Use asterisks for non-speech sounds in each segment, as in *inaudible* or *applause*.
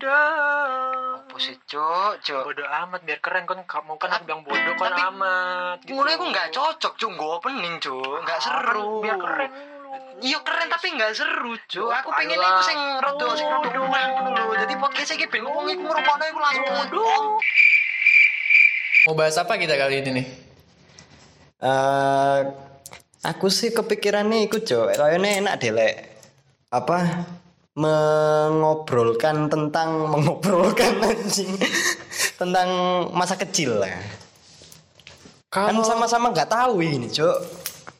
bodoh Apa sih, Cuk? Cuk. bodoh amat biar keren kan kamu kan aku bilang bodoh kan Tapi- amat gitu. Mulai aku nggak cocok, Cuk. Gue opening, Cuk. Nggak Ah, seru. kan biar keren Iya keren tapi nggak seru, Cuk. Aku pengen iku sing rada sing rada rumah dulu. Jadi podcast iki ben wong iku ngrungokno iku langsung bodoh. mau bahas apa kita kali ini nih Eh, aku sih kepikirannya ikut cok kayaknya enak deh lek apa mengobrolkan tentang *laughs* mengobrolkan anjing tentang masa kecil lah kan kalau sama-sama nggak tahu ini cok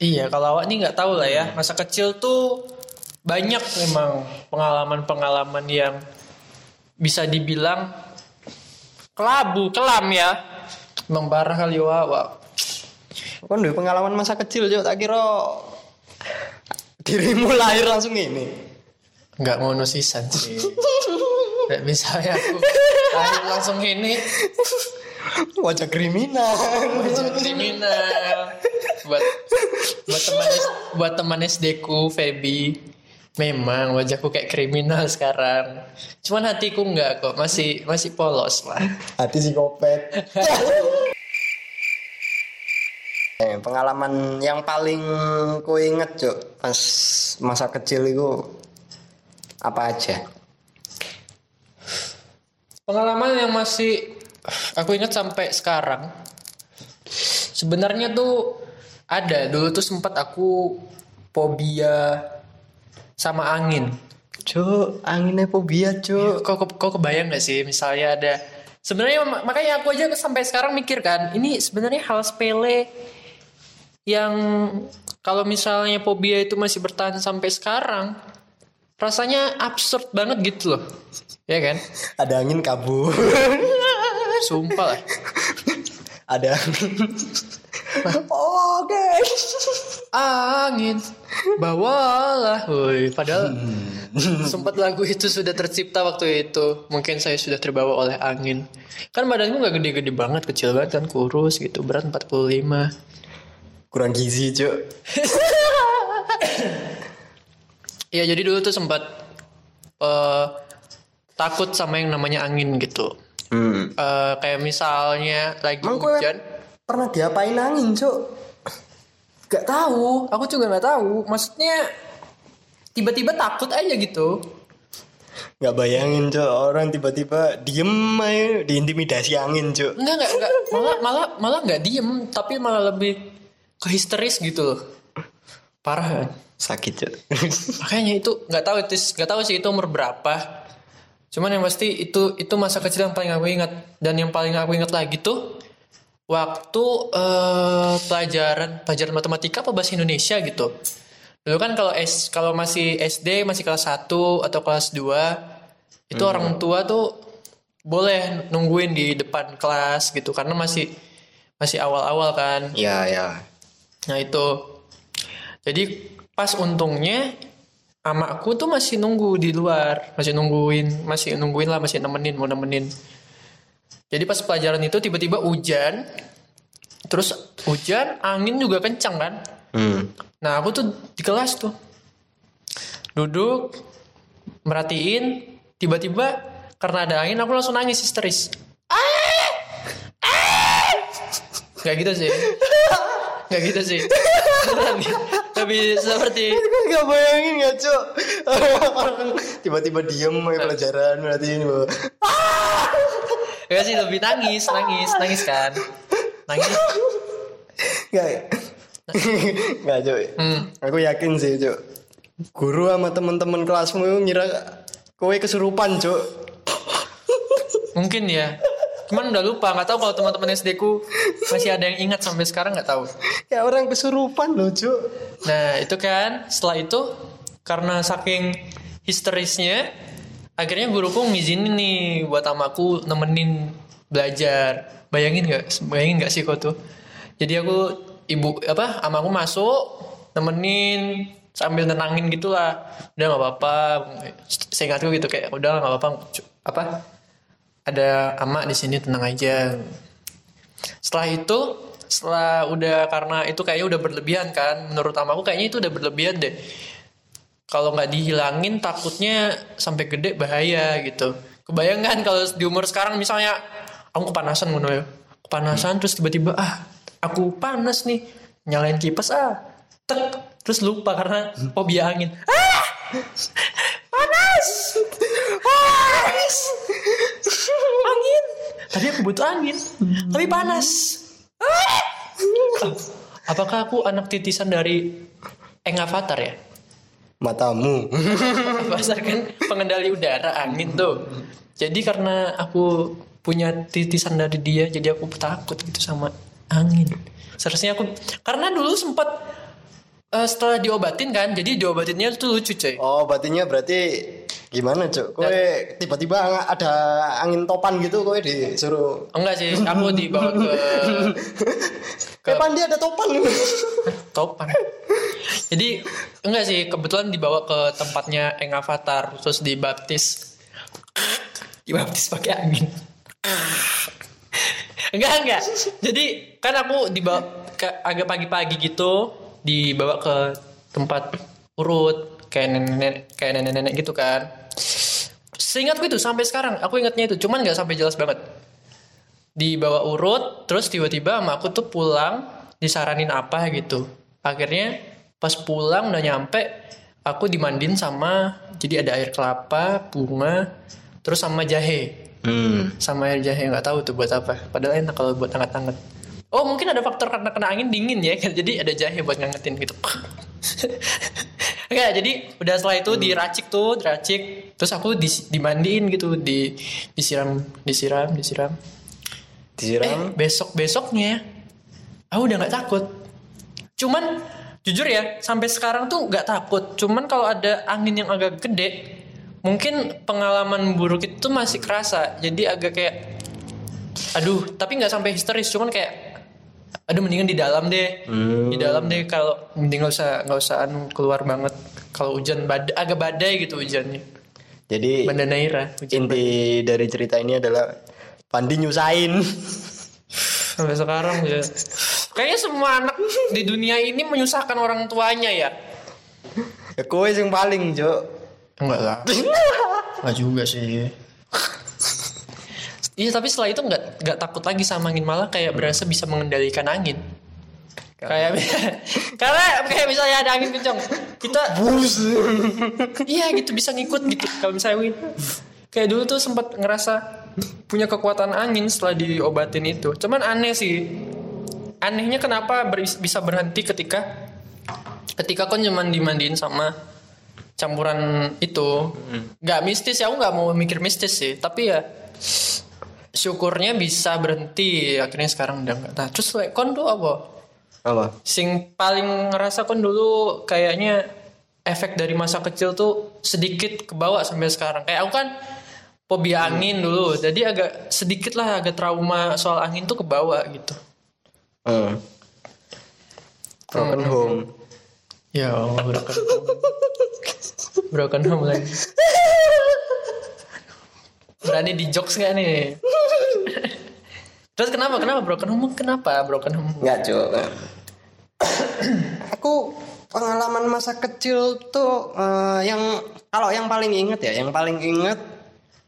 iya kalau awak nih nggak tahu lah ya. Masa kecil tuh banyak memang pengalaman-pengalaman yang bisa dibilang kelabu kelam ya. Membarah kali awak kan duwe pengalaman masa kecil cok tak kira dirimu lahir langsung ini nggak ngono sisan sih. Bisa *laughs* ya aku lahir langsung ini. Wajah kriminal. Wajah kriminal. Buat buat teman buat teman SD ku Feby memang wajahku kayak kriminal sekarang. Cuman hatiku nggak kok masih masih polos lah. Hati psikopat *laughs* eh, pengalaman yang paling ku inget cok pas masa kecil itu apa aja? Pengalaman yang masih aku ingat sampai sekarang sebenarnya tuh ada. Dulu tuh sempat aku fobia sama angin. Cok anginnya fobia cok kok, kok, kok kebayang gak sih? Misalnya ada sebenarnya mak- makanya aku aja sampai sekarang mikir kan ini sebenarnya hal sepele yang kalau misalnya fobia itu masih bertahan sampai sekarang rasanya absurd banget gitu loh. Ya kan? Ada angin kabur. Sumpah lah. Ada oh guys *laughs* angin bawalah woi. Padahal sempat lagu itu sudah tercipta waktu itu. Mungkin saya sudah terbawa oleh angin. Kan badanku nggak gede-gede banget kecil banget kan kurus gitu berat 45 kurang gizi cok *laughs* Iya jadi dulu tuh sempat eh, takut sama yang namanya angin gitu hmm. Eh, kayak misalnya lagi Emang hujan pernah diapain angin cok Gak tahu, aku juga gak tahu. Maksudnya tiba-tiba takut aja gitu. nggak bayangin cok orang tiba-tiba diem aja diintimidasi angin cok Enggak, enggak, enggak. Malah, malah, malah nggak diem, tapi malah lebih ke histeris gitu loh. Parah kan? Sakit cok *laughs* Makanya itu nggak tahu itu nggak tahu sih itu umur berapa. Cuman yang pasti itu itu masa kecil yang paling aku ingat dan yang paling aku ingat lagi tuh waktu eh, pelajaran pelajaran matematika apa bahasa Indonesia gitu. Dulu kan kalau S kalau masih SD masih kelas 1 atau kelas 2 itu orang tua tuh boleh nungguin di depan kelas gitu karena masih masih awal-awal kan. ya ya Nah itu. Jadi pas untungnya amaku tuh masih nunggu di luar, masih nungguin, masih nungguin lah, masih nemenin, mau nemenin. Jadi pas pelajaran itu tiba-tiba hujan, terus hujan, angin juga kencang kan. hmm. Nah aku tuh di kelas tuh duduk merhatiin, tiba-tiba karena ada angin aku langsung nangis histeris. Ah! Ah! Gak gitu sih. Gak gitu sih. *laughs* Lebih, seperti Gak bayangin gak cok Orang tiba-tiba diem aja pelajaran berarti ini bahwa *laughs* Gak sih lebih nangis, nangis, nangis kan. Nangis. Gak Gak cok Hmm. Aku yakin sih cok Guru sama teman-teman kelasmu itu ngira kowe kesurupan cok Mungkin ya. Cuman udah lupa, nggak tahu kalau teman-teman SD ku masih ada yang ingat sampai sekarang nggak tahu. Ya orang kesurupan loh cok Nah itu kan setelah itu karena saking histerisnya akhirnya guruku ngizinin nih buat amaku nemenin belajar. Bayangin nggak? Bayangin nggak sih kau tuh? Jadi aku ibu apa amaku masuk nemenin sambil nenangin gitulah. Udah nggak apa-apa. Seingatku gitu kayak udah nggak apa-apa. Apa? Ada ama di sini tenang aja. Setelah itu setelah udah karena itu kayaknya udah berlebihan kan menurut amaku kayaknya itu udah berlebihan deh. Kalau nggak dihilangin takutnya sampai gede bahaya gitu. Kebayang kan kalau di umur sekarang misalnya aku kepanasan ngono ya. Kepanasan terus tiba-tiba ah aku panas nih nyalain kipas ah. Tek terus lupa karena fobia angin. Ah panas panas tadi aku butuh angin. Tapi panas. Ah! *laughs* Ah, apakah aku anak titisan dari Eng Avatar ya? Matamu. *laughs* berdasarkan pengendali udara angin tuh. Jadi karena aku punya titisan dari dia jadi aku takut gitu sama angin. Seharusnya aku karena dulu sempat eh, setelah diobatin kan jadi diobatinnya tuh lucu coy. Oh, batinya berarti gimana, Cuk? Kowe tiba-tiba ada angin topan gitu kowe disuruh? Enggak sih aku dibawa ke *laughs* Kayak pandi ada topan. *laughs* topan. Jadi enggak sih kebetulan dibawa ke tempatnya Eng Avatar terus dibaptis. Dibaptis pakai angin. Enggak enggak. Jadi kan aku dibawa ke agak pagi-pagi gitu dibawa ke tempat urut kayak nenek kayak nenek-nenek gitu kan seingatku itu sampai sekarang aku ingatnya itu. Cuman nggak sampai jelas banget. Dibawa urut terus tiba-tiba sama aku tuh pulang disaranin apa gitu. Akhirnya pas pulang udah nyampe aku dimandiin sama jadi ada air kelapa bunga terus sama jahe. Hmm. sama air jahe nggak tahu tuh buat apa. Padahal enak kalau buat hangat-hangat. Oh mungkin ada faktor karena kena angin dingin ya. *laughs* Jadi ada jahe buat ngangetin gitu *laughs* Enggak, jadi udah setelah itu diracik tuh, diracik. Terus aku dis- dimandiin gitu, di disiram, disiram, disiram. Eh, Disiram. besok besoknya aku udah nggak takut cuman jujur ya sampai sekarang tuh nggak takut cuman kalau ada angin yang agak gede mungkin pengalaman buruk itu masih kerasa jadi agak kayak aduh tapi nggak sampai histeris cuman kayak aduh mendingan di dalam deh. Di dalam deh kalau mending nggak usah nggak usah anu keluar banget. Kalau hujan badai agak badai gitu hujannya. Jadi Banda Naira hujan inti dari cerita ini adalah Pandi nyusahin. sampai sekarang ya. Kayaknya semua anak di dunia ini menyusahkan orang tuanya ya. Ya kowe yang paling, Cuk. enggak lah. *laughs* Enggak juga sih iya tapi setelah itu enggak enggak takut lagi sama angin. Malah kayak berasa bisa mengendalikan angin. Kayak karena *laughs* kayak misalnya ada angin kencang kita iya gitu bisa ngikut gitu. Kalau misalnya win kayak dulu tuh sempat ngerasa punya kekuatan angin setelah diobatin itu. Cuman aneh sih. Anehnya kenapa ber- bisa berhenti ketika ketika kon cuman dimandiin sama campuran itu. Nggak mistis ya aku nggak mau mikir mistis sih. Tapi ya syukurnya bisa berhenti. Akhirnya sekarang udah nggak nah terus like, kon tuh apa? Apa? sing paling ngerasa kon dulu kayaknya efek dari masa kecil tuh sedikit kebawa sampai sekarang. Kayak aku kan fobia angin dulu. Jadi agak sedikit lah agak trauma soal angin tuh kebawa gitu. Hmm. Broken home. ya Allah broken home. Broken home lagi. Berani di jokes gak nih terus kenapa kenapa broken home kenapa broken home Enggak, Cuk. Aku pengalaman masa kecil tuh eh, yang kalau yang paling inget ya, yang paling inget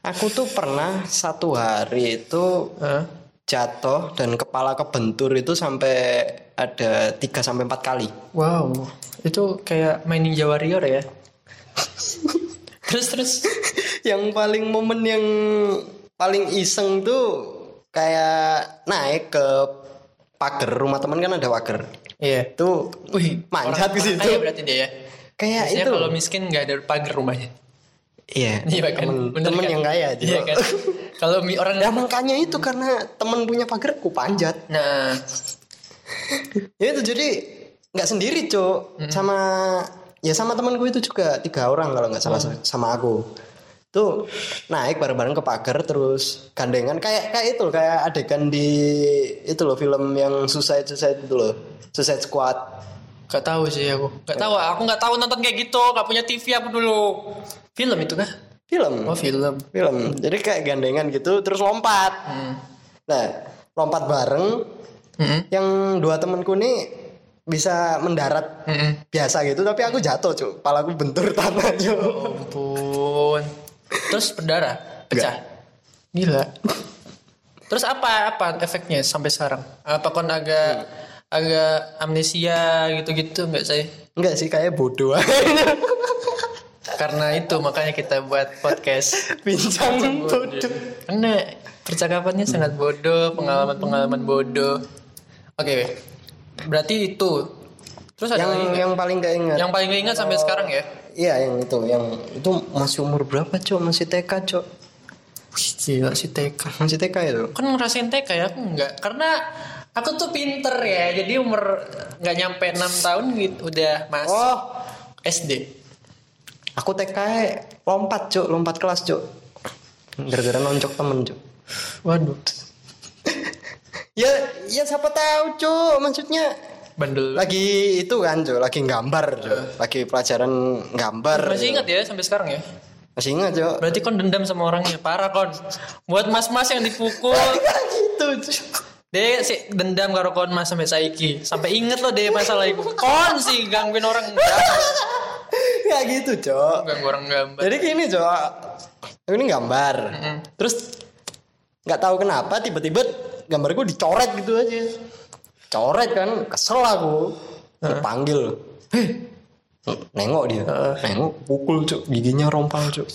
aku tuh pernah satu hari itu Hah? jatuh dan kepala kebentur itu sampai ada 3 sampai 4 kali. Wow, itu kayak main Ninja Warrior ya. *laughs* terus terus. yang paling momen yang paling iseng tuh kayak naik ke pagar rumah teman kan ada pagar. Iya. Tuh Wih, manjat ke situ. kaya berarti dia ya. Kayak Biasanya itu. kalau miskin nggak ada pagar rumahnya. Iya, Iya kan? temen, temen kan? yang kaya aja. Iya kan? *laughs* kalau mi orang Ya makanya itu karena temen punya pagar ku panjat. Nah, Ya itu jadi nggak sendiri cuk sama ya sama temanku itu juga tiga orang kalau nggak salah sama aku tuh naik bareng-bareng ke pagar terus gandengan kayak kayak itu loh, kayak adegan di itu loh film yang Suicide Suicide itu loh Suicide Squad nggak tahu sih aku. Nggak tahu. Aku nggak tahu nonton kayak gitu. Nggak punya TV aku dulu. Film itu kah? film Oh film. film jadi kayak gandengan gitu terus lompat Hmm. nah lompat bareng Mm-mm. yang dua temanku nih bisa mendarat Mm-mm. biasa gitu tapi aku jatuh cuk palaku bentur tanah cuk Oh, ampun. Terus berdarah, pecah. Gila. Terus apa apa efeknya sampai sekarang? Apa kon agak agak amnesia gitu-gitu nggak sih? Enggak sih kayak bodoh Karena itu makanya kita buat podcast. Bincang bodoh. Karena percakapannya sangat bodoh, pengalaman-pengalaman bodoh. Oke, berarti itu. Terus ada Yang lagi nggak? yang paling gak ingat. yang paling gak ingat sampai sekarang ya? Iya yang itu, yang itu masih umur berapa cok? Masih TK cok? Wih, gila sih TK. Masih TK itu? Kan ngerasain TK ya aku enggak. Karena aku tuh pinter ya. Jadi umur nggak nyampe 6 tahun gitu udah masuk Oh, SD. aku TK lompat cok, lompat kelas cok. Gara-gara noncok temen cok. Waduh. *laughs* Ya, ya siapa tahu cok. Maksudnya Bandel. lagi itu kan cok, lagi gambar cok. Lagi pelajaran gambar. Masih ingat ya sampai sekarang ya? Masih ingat cok. Berarti kon dendam sama orangnya. Parah kon. Buat mas-mas yang dipukul. *laughs* gitu cok. Dia sih dendam karo kon mas sampai saiki. Sampai inget loh deh masalah itu. Kon sih gangguin orang *laughs* Ya gitu cok. ganggu orang gambar. Jadi gini cok. Aku ini gambar. Terus nggak tahu kenapa tiba-tiba gambarku dicoret gitu aja. Coret kan, kesel aku. Dipanggil. Heh. Nengok dia. Nengok pukul cok. Giginya rompal cok.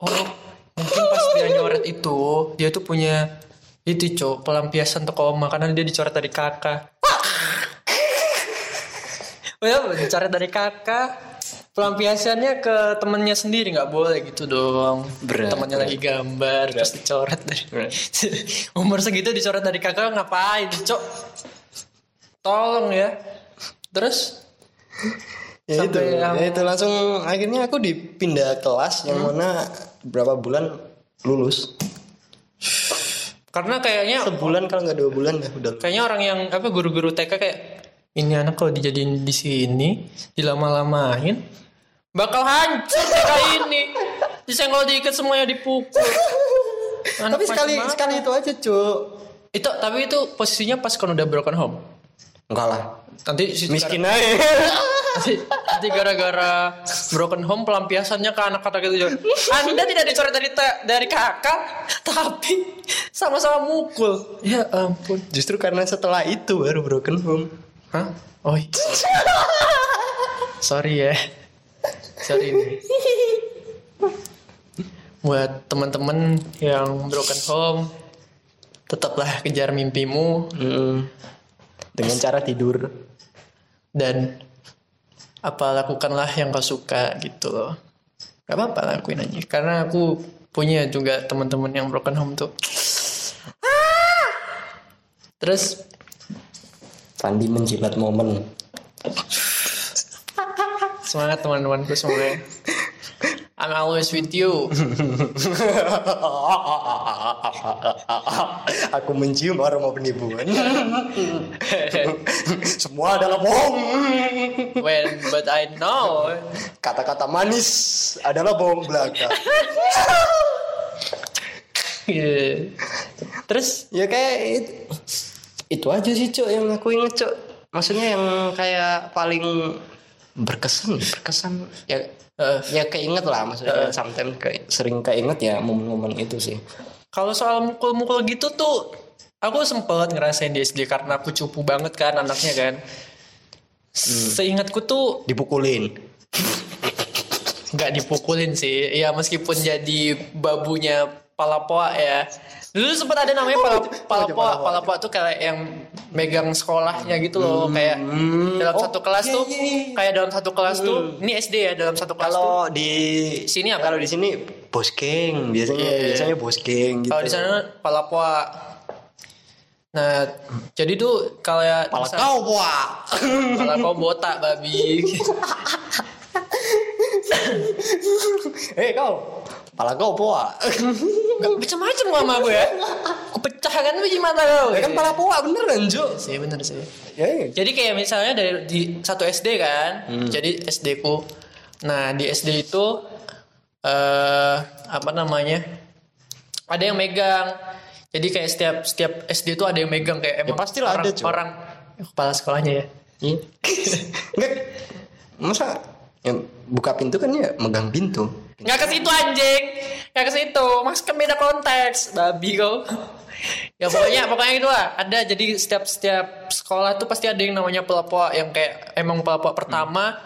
Oh, mungkin pas dia nyoret itu, dia tuh punya itu cok pelampiasan koma karena dia dicoret dari kakak. *laughs* Oh ya, dicoret dari kakak. Pelampiasannya ke temennya sendiri nggak boleh gitu dong. Berat, Temennya lagi gambar terus dicoret dari *laughs* umur segitu dicoret dari kakak ngapain, cok? Tolong ya. Terus Ya itu, Sampai yang- ya itu langsung akhirnya aku dipindah kelas yang mana berapa bulan lulus. karena kayaknya Sebulan kalau nggak dua bulan ya udah. kayaknya orang yang apa guru-guru TK kayak ini anak kalau dijadiin di sini dilama-lamain bakal hancur TK ini disenggol dikit semuanya dipukul Anak Tapi sekali sekali itu aja cuk. itu tapi itu posisinya pas kan udah broken home Enggak lah. nanti si- Miskin aja. nanti, nanti gara-gara broken home pelampiasannya ke anak-anak itu juga. Anda tidak dicoret dari dari kakak, tapi sama-sama mukul. Ya ampun. Justru karena setelah itu baru broken home. Hah? Oh. iya. Sorry ya. Sorry nih. Buat teman-teman yang broken home, tetaplah kejar mimpimu Mm. Dengan cara tidur. dan apa lakukanlah yang kau suka gitu loh. Gak apa-apa lakuin aja. Karena aku punya juga teman-teman yang broken home tuh. Terus Pandi menjilat momen. semangat teman-temanku semuanya. I'm always with you. *laughs* Aku mencium aroma penipuan. *laughs* Semua adalah bohong. When but I know. Kata-kata manis adalah bohong belaka. Terus ya kayak itu, itu aja sih cok yang aku inget cok. Maksudnya yang kayak paling berkesan, berkesan ya eh, ya keinget lah maksudnya sometimes kayak sering keinget ya momen-momen itu sih. kalau soal mukul-mukul gitu tuh aku sempet ngerasain di SD karena aku cupu banget kan anaknya kan. Seingatku tuh Dipukulin. nggak dipukulin sih ya meskipun jadi babunya palapoa ya dulu sempat ada namanya pala, palapoa palapoa tuh kayak yang megang sekolahnya gitu loh kayak dalam Oh, satu kelas iya, tuh iya, iya. kayak dalam satu kelas tuh ini SD ya dalam satu kelas tuh Kalau di Sini apa? Kalau di sini bos geng biasanya Iya. biasanya bos geng gitu. kalau di sana palapoa nah jadi tuh kayak Pala kau buah. pala kau botak babi *laughs* Eh kau. Pala kau buah. Gak macam-macam sama gue ya Aku pecahkan biji mata kau ya kan pala buah beneran Jo. sih bener sih Ya, iya. Jadi kayak misalnya dari di satu SD kan, jadi SD ku. Nah di SD itu eh apa namanya? Ada yang megang. Jadi kayak setiap setiap SD itu ada yang megang kayak emang pastilah orang, ada, cuy. orang kepala sekolahnya ya. Iya. *laughs* Enggak. Masa ya, buka pintu kan ya megang pintu Nggak ke situ anjing. Nggak ke situ. Mas kan beda konteks. Babi kau. ya pokoknya pokoknya itu lah. Ada jadi setiap setiap sekolah tuh pasti ada yang namanya pelopor yang kayak emang pelopor pertama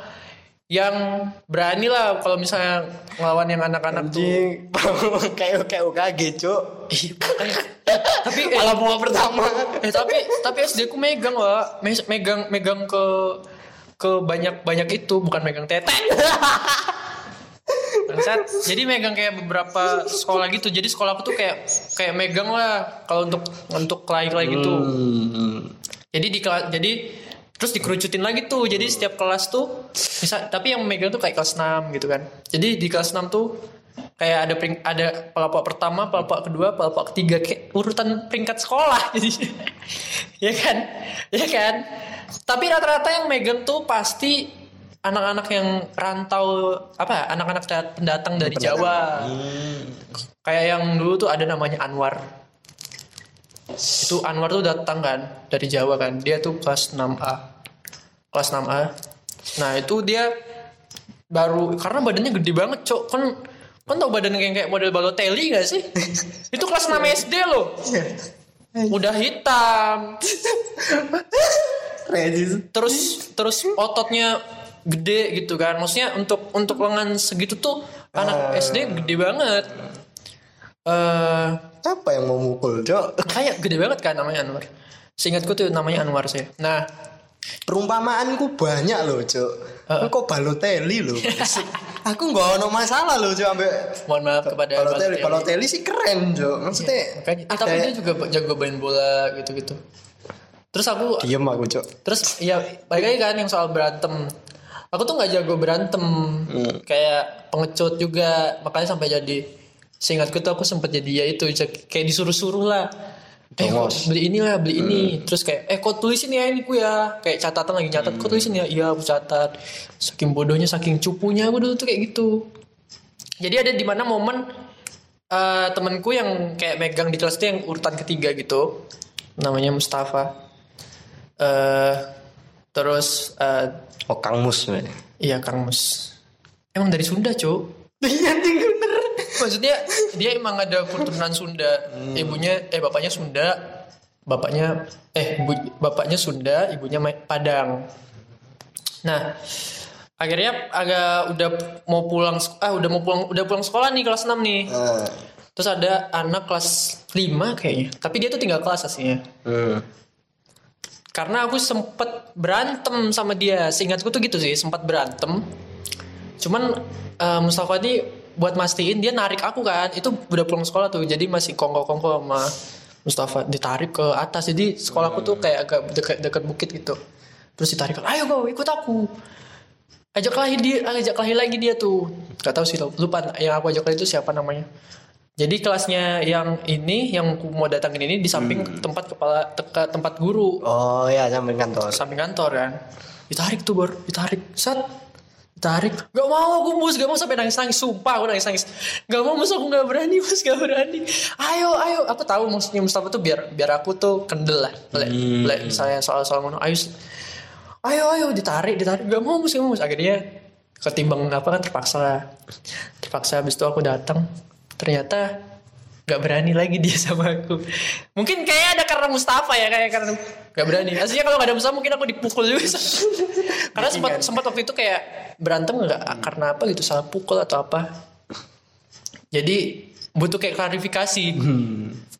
yang berani lah kalau misalnya ngelawan yang anak-anak tuh. *laughs* kayak kayak UKG cuk tapi eh, pertama eh tapi tapi SD ku megang lah Me- megang megang ke ke banyak banyak itu bukan megang tete Bangsat. jadi megang kayak beberapa sekolah gitu. Jadi sekolah aku tuh kayak kayak megang lah kalau untuk untuk kelai-kelai gitu. Hmm. jadi di kelas jadi terus dikerucutin lagi tuh. Jadi setiap kelas tuh bisa tapi yang megang tuh kayak kelas 6 gitu kan. Jadi di kelas 6 tuh kayak ada pering, ada pelapor pertama pelapor kedua pelapor ketiga kayak urutan peringkat sekolah. Jadi *laughs* ya kan? Ya kan? Tapi rata-rata yang megang tuh pasti anak-anak yang rantau apa anak-anak pendatang dari Jawa. Kayak yang dulu tuh ada namanya Anwar. Itu Anwar tuh datang kan dari Jawa kan. Dia tuh kelas 6A kelas 6A nah itu dia baru karena badannya gede banget cok. Kan kan tau badan kayak kayak model Balotelli gak sih? *laughs* Itu kelas 6 SD loh. Udah hitam. *laughs* Regis terus terus ototnya gede gitu kan. Maksudnya untuk untuk lengan segitu tuh anak SD gede banget. Eh apa yang mau mukul cok? kayak gede banget kan namanya Anwar. Seingatku tuh namanya Anwar sih. Nah. Perumpamaanku banyak loh cok. Heeh. kok Balotelli loh *laughs* aku nggak ono masalah loh cok ambek mohon maaf kepada Balotelli Balotelli. Sih keren cok maksudnya Makanya, ada tapi dia juga jago main bola gitu-gitu. Terus aku diem aku cok terus ya balik lagi kan yang soal berantem. Aku tuh nggak jago berantem. Kayak pengecut juga. Makanya sampai jadi seingatku tuh aku sempat jadi ya itu kayak disuruh-suruh lah eh kok beli inilah beli ini. Terus kayak eh kok tulisin ya ini ku ya. Kayak catatan lagi nyatat kok tulisin ya? Iya aku catat. Saking bodohnya saking cupunya aku dulu tuh kayak gitu. Jadi ada di mana momen eh temanku yang kayak megang di kelas itu yang urutan ketiga gitu. Namanya Mustafa. Eh terus eh oh Kang Mus men. iya Kang Mus. Emang dari Sunda cuk? Iya maksudnya dia emang ada keturunan Sunda. Ibunya eh bapaknya Sunda bapaknya eh bu- bapaknya Sunda ibunya Padang. Nah akhirnya agak udah mau pulang ah udah mau pulang udah pulang sekolah nih kelas 6 nih. Ah, terus ada anak kelas 5 kayaknya. Tapi dia tuh tinggal kelas aslinya. Hmm. karena aku sempet berantem sama dia. Seingatku tuh gitu sih sempat berantem. Cuman eh, Mustafa ini buat mastiin dia narik aku kan. Itu udah pulang sekolah tuh jadi masih kongko kongko sama Mustafa. Ditarik ke atas jadi sekolahku tuh kayak agak dekat dekat bukit gitu. Terus ditarik ayo kau ikut aku. Ajak lagi dia ajak lagi lagi dia tuh. Gak tahu sih lupa yang aku ajak lagi itu siapa namanya. Jadi kelasnya yang ini yang aku mau datangin ini di samping tempat kepala teka- tempat guru. Oh ya sampai kantor. Samping kantor kan. Ditarik tuh bor. Ditarik. Set ditarik gak mau aku mus. Gak mau sampai nangis nangis sumpah aku nangis nangis gak mau mus. Aku gak berani mus. Gak berani. Ayo ayo. Aku tahu maksudnya Mustafa tuh biar biar aku tuh kendel lah. Lek- lek misalnya soal soal ngono. Ayo ayo ayo. Ditarik ditarik. Gak mau mus. Gak mau mus. Akhirnya ketimbang apa kan terpaksa. Terpaksa habis itu aku datang. Ternyata gak berani lagi dia sama aku. Mungkin kayak ada karena Mustafa ya kayak karena gak berani. Aslinya kalau gak ada Mustafa mungkin aku dipukul juga. Karena sempat sempat waktu itu kayak berantem nggak? Karena apa gitu? Salah pukul atau apa? Jadi butuh kayak klarifikasi.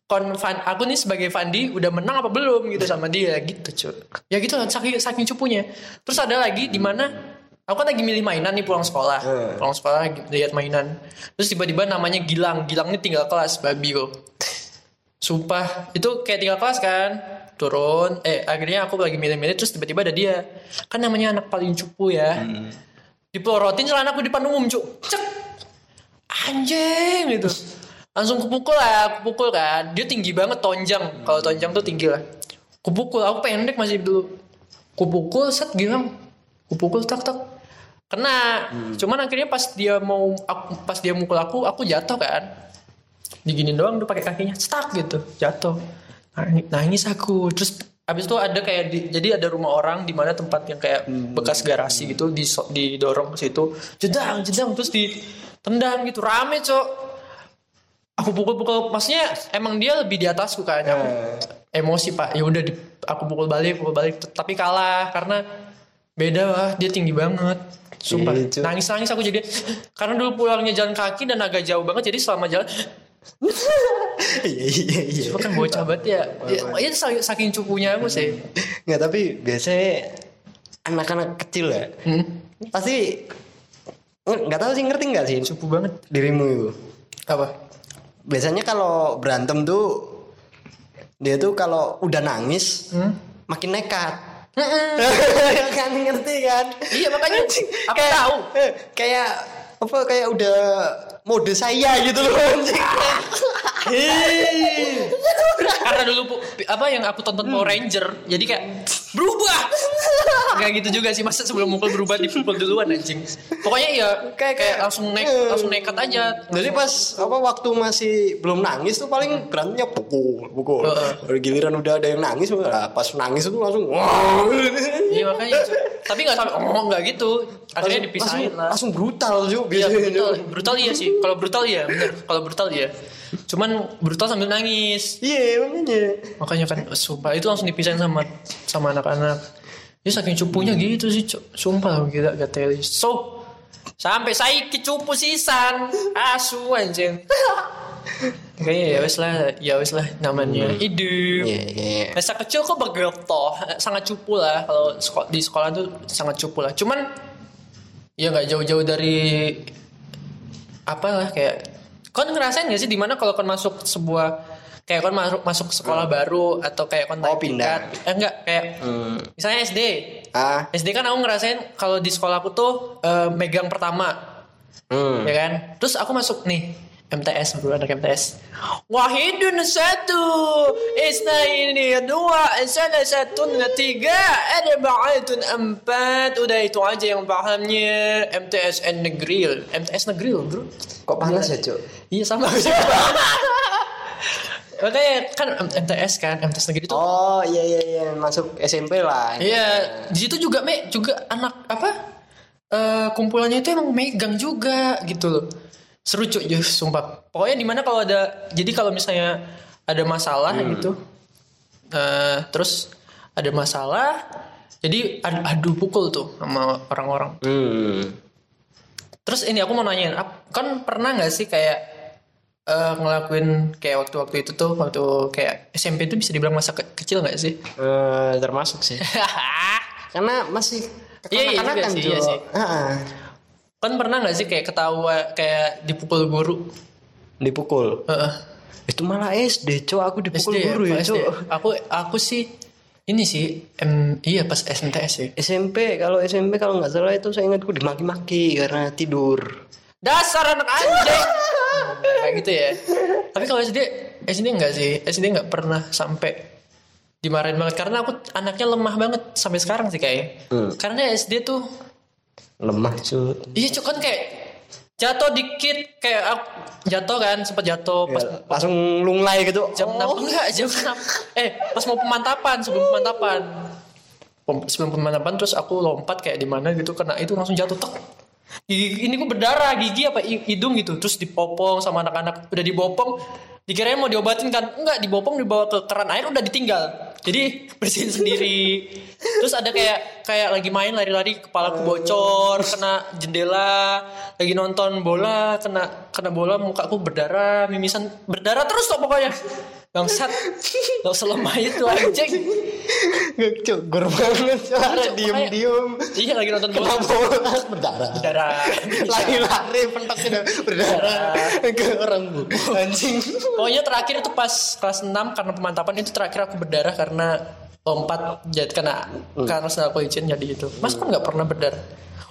Kon Van, aku nih sebagai Fandi udah menang apa belum gitu sama dia? Gitu cuy ya gitu lah saking saking cupunya. Terus ada lagi di mana aku kan lagi milih mainan nih pulang sekolah. Hmm. pulang sekolah lihat mainan. Terus tiba-tiba namanya Gilang. Gilang ini tinggal kelas babi kok sumpah itu kayak tinggal kelas kan? Turun. Eh akhirnya aku lagi milih-milih terus tiba-tiba ada dia. Kan namanya anak paling cupu ya. Dipelorotin celana aku di depan umum cuk. Cek. Anjing gitu. Langsung kupukul lah kupukul kan. Dia tinggi banget tonjang. Kalau tonjang tuh tinggi lah. Kupukul aku pendek masih dulu. Kupukul set gilang. Kupukul tak tak kena. Cuman akhirnya pas dia mau aku, pas dia mukul aku aku jatuh kan. Diginin doang dia pakai kakinya stuck gitu jatuh. Nangis, aku. Terus abis itu ada kayak di, jadi ada rumah orang di mana tempat yang kayak bekas garasi gitu di didorong ke situ. Jedang jedang terus ditendang gitu. Rame cok. Aku pukul-pukul maksudnya emang dia lebih di atasku kan. Aku emosi pak. Ya udah aku pukul balik pukul balik. Tapi kalah karena beda lah dia tinggi banget sumpah Gitu. nangis nangis aku jadi *gasps* karena dulu pulangnya jalan kaki dan agak jauh banget jadi selama jalan *laughs* iya iya iya Itu kan bocah banget ya. ya itu saking, cupunya aku sih. nggak tapi biasanya anak-anak kecil ya Hmm. pasti nggak tahu sih ngerti nggak sih Cupu banget. dirimu itu Apa? biasanya kalau berantem tuh dia tuh kalau udah nangis Hmm? makin nekat *laughs* kan ngerti kan? Iya makanya aku kayak, tahu. eh, kayak apa kayak udah mode saya gitu loh anjing. Karena dulu apa yang aku tonton Power Ranger, jadi kayak berubah. Gak gitu juga sih masa sebelum mukul berubah dipukul duluan anjing. Pokoknya ya kayak kayak langsung nek langsung nekat aja. Jadi pas apa waktu masih belum nangis tuh paling berantemnya pukul, pukul. Kalau giliran udah ada yang nangis, lah, pas nangis itu langsung. Iya makanya. Tapi nggak sampai oh nggak gitu. Akhirnya dipisahin langsung, lah. langsung brutal juga Iya brutal, brutal iya sih. Kalau brutal iya, bener. Kalau brutal iya. Cuman brutal sambil nangis. Iya makanya. makanya kan sumpah itu langsung dipisahin sama sama anak-anak. Ya saking cupunya gitu sih sumpah gila gak teli so sampai saya cupu sisan. Asu anjing. *laughs* Kayaknya ya wes lah ya wes lah namanya. Hidup Iya iya. masa kecil kok begitu sangat cupu lah kalau di sekolah tuh sangat cupu lah. Cuman ya nggak jauh-jauh dari apa lah kayak kon ngerasain gak sih di mana kalau kon masuk sebuah kayak kon masuk masuk sekolah baru atau kayak kon Oh, pindah. tingkat. eh enggak kayak Hmm. misalnya SD Ah. SD kan aku ngerasain kalau di sekolahku tuh eh, megang pertama Hmm. ya kan terus aku masuk nih MTS bro anak MTS Wahidun satu Isnaini dua Salah satu tiga Ada ba'atun empat Udah itu aja yang pahamnya MTS negeri MTS negeri bro Kok panas ya, Cuk? Iya sama *laughs* Makanya kan MTS kan MTS negeri itu Oh iya iya iya masuk SMP lah. Iya, di situ juga me juga anak apa eh kumpulannya itu emang megang juga gitu loh. Seru cuy, ya, sumpah. Pokoknya di mana kalau ada jadi kalau misalnya ada masalah gitu, eh terus ada masalah, jadi adu, adu pukul tuh sama orang-orang. Hmm. Terus ini aku mau nanyain, kan pernah nggak sih kayak eh, ngelakuin kayak waktu-waktu itu tuh waktu kayak SMP itu bisa dibilang masa ke- kecil nggak sih? Eh, termasuk sih. *laughs* Karena masih Iya, iya juga kekanak-kanakan, sih, iya sih. Ah, Kan pernah gak sih kayak ketawa kayak dipukul guru? dipukul. Heeh. Itu malah SD, Cuk. Aku dipukul SD guru ya, Pak SD. Cuk. Aku aku sih ini sih em, iya pas SMTS sih. SMP kalau SMP kalau nggak salah itu saya ingatku dimaki-maki karena tidur. Dasar anak anjing. Kayak gitu ya. Tapi kalau SD SD enggak sih. SD enggak pernah sampai dimarahin banget karena aku anaknya lemah banget sampai sekarang sih kayak. Hmm. Karena SD tuh Lemah, Cuk. iya cuy kan kayak jatuh dikit kayak aku jatuh kan sempat jatuh pas Ya, langsung lunglai gitu. jam Oh. 6 enggak jam 6 eh pas mau pemantapan sebelum pemantapan Pem- sebelum pemantapan terus aku lompat kayak di mana gitu kena itu langsung jatuh tek gigi ini gue berdarah gigi apa hi- hidung gitu. Terus dipopong sama anak-anak. Udah dibopong dikirain mau diobatin kan? Enggak dibopong dibawa ke keran air udah ditinggal. Jadi *laughs* bersihin sendiri. Terus ada kayak kayak lagi main lari-lari kepala bocor kena jendela lagi nonton bola kena kena bola mukaku berdarah mimisan berdarah terus tuh pokoknya. Bangsat *laughs* gak usah lemah itu anjing Nggak, Cuk. Gur banget. Cuk, Diem-diem. iya lagi nonton bola berdarah. berdarah Lari-lari pentok gitu berdarah ke orang bu. Anjing. Pokoknya terakhir itu pas kelas 6 karena pemantapan itu terakhir aku berdarah karena lompat jadi kena karena sendal licin jadi itu. Mas kan nggak pernah berdarah.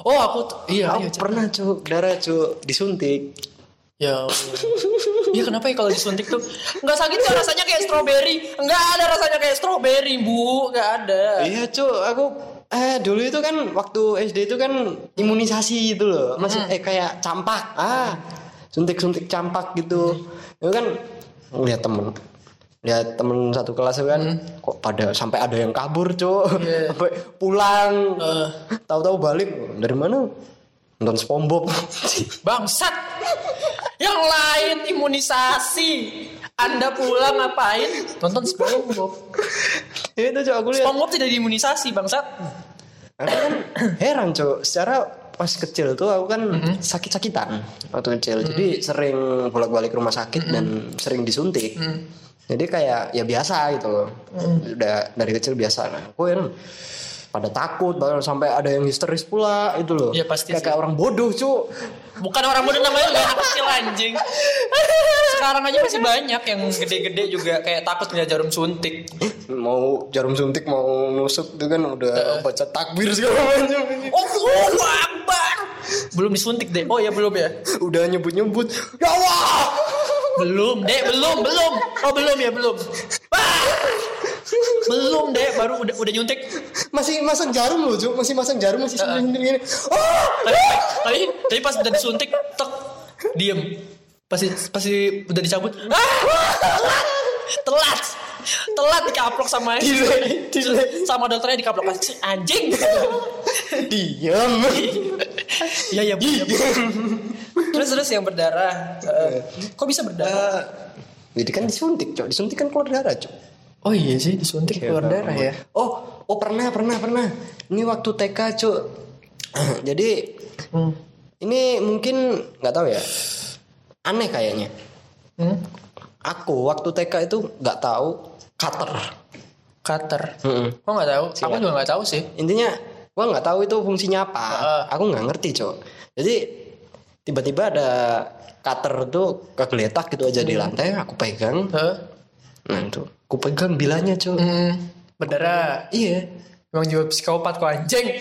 Oh aku iya Aku iya. Pernah cuk darah cuk disuntik. Ya. Iya kenapa ya kalau disuntik tuh? Nggak sakit nggak rasanya kayak stroberi nggak ada rasanya kayak stroberi bu. Nggak ada. Iya cuk. Aku eh dulu itu kan waktu SD itu kan imunisasi gitu loh. Masih eh kayak campak. Ah suntik-suntik campak gitu. Itu kan ngeliat temen lihat temen satu kelas itu kan kok pada sampai ada yang kabur cuk. Iya. *laughs* sampai pulang. Eh. tahu-tahu balik dari mana? Nonton SpongeBob. *laughs* Bangsat. Yang lain imunisasi. Anda pulang ngapain? Nonton SpongeBob. itu cuk aku lihat SpongeBob tidak diimunisasi, bangsat. aku kan heran cuk secara pas kecil tuh aku kan sakit-sakitan waktu kecil. Jadi sering bolak-balik rumah sakit dan sering disuntik. Jadi kayak ya biasa gitu loh. Udah dari kecil biasa. Nah aku kan pada takut bahkan sampai ada yang histeris pula itu loh Iya, pasti kayak, kayak orang bodoh cuk Bukan orang muda namanya juga anak kecil anjing. Sekarang aja masih banyak yang gede-gede juga kayak takut ngeliat jarum suntik. mau jarum suntik mau nusuk itu kan udah baca takbir segala macam Oh, Akbar. Belum disuntik deh. Oh ya belum ya. udah nyebut-nyebut ya Allah Belum, Dek, belum, belum. Oh, belum ya, belum. Ah! Belum, Dek, baru udah udah nyuntik. masih masang jarum loh cuk masih masang jarum masih suntik gini oh Tapi, tapi, tapi pas udah disuntik, tek, diem. Pasti pasti udah dicabut. Ah! Telat. Telat. Dikaplok sama Delay, delay. sama dokternya dikaplok "Si anjing. diam Iya, iya, iya. Terus terus yang berdarah. eh, kok bisa berdarah? jadi kan disuntik cok disuntik kan keluar darah cok Oh iya sih disuntik keluar darah ya. oh oh pernah pernah pernah ini waktu TK cok *clears throat* jadi Hmm. ini mungkin nggak tahu ya aneh kayaknya Hmm? aku waktu TK itu nggak tahu cutter Cutter. Mm-mm. Kok nggak tahu? Aku juga nggak tahu sih. intinya gua nggak tahu itu fungsinya apa Heeh. aku nggak ngerti cok jadi tiba-tiba ada cutter tuh kegeletak gitu aja di lantai aku pegang Hah? nah itu aku pegang bilanya cok Hmm, berdarah. iya Emang jiwa psikopat kok anjing.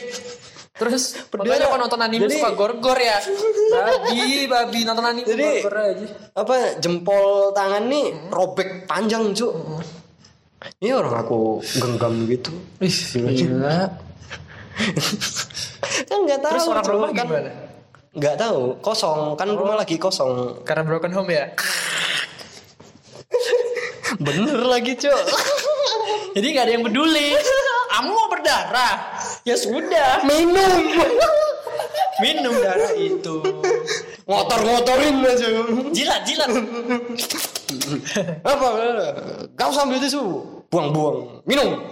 Terus Berdarah. makanya kok nonton anime Jadi- suka gor-gor ya. Babi, babi nonton anime Jadi- gor-gor aja. apa jempol tangan nih robek panjang cuk ini orang aku genggam gitu Ih, gila. kan nggak tahu Terus orang rumah kan gimana? nggak tahu kosong kan rumah lagi kosong Karena broken home ya. Bener lagi cuk Jadi nggak ada yang peduli. Kamu mau berdarah? Ya sudah, minum minum darah itu. ngotor-ngotorin aja Jilat, jilat. apa kau sambil tisu buang-buang minum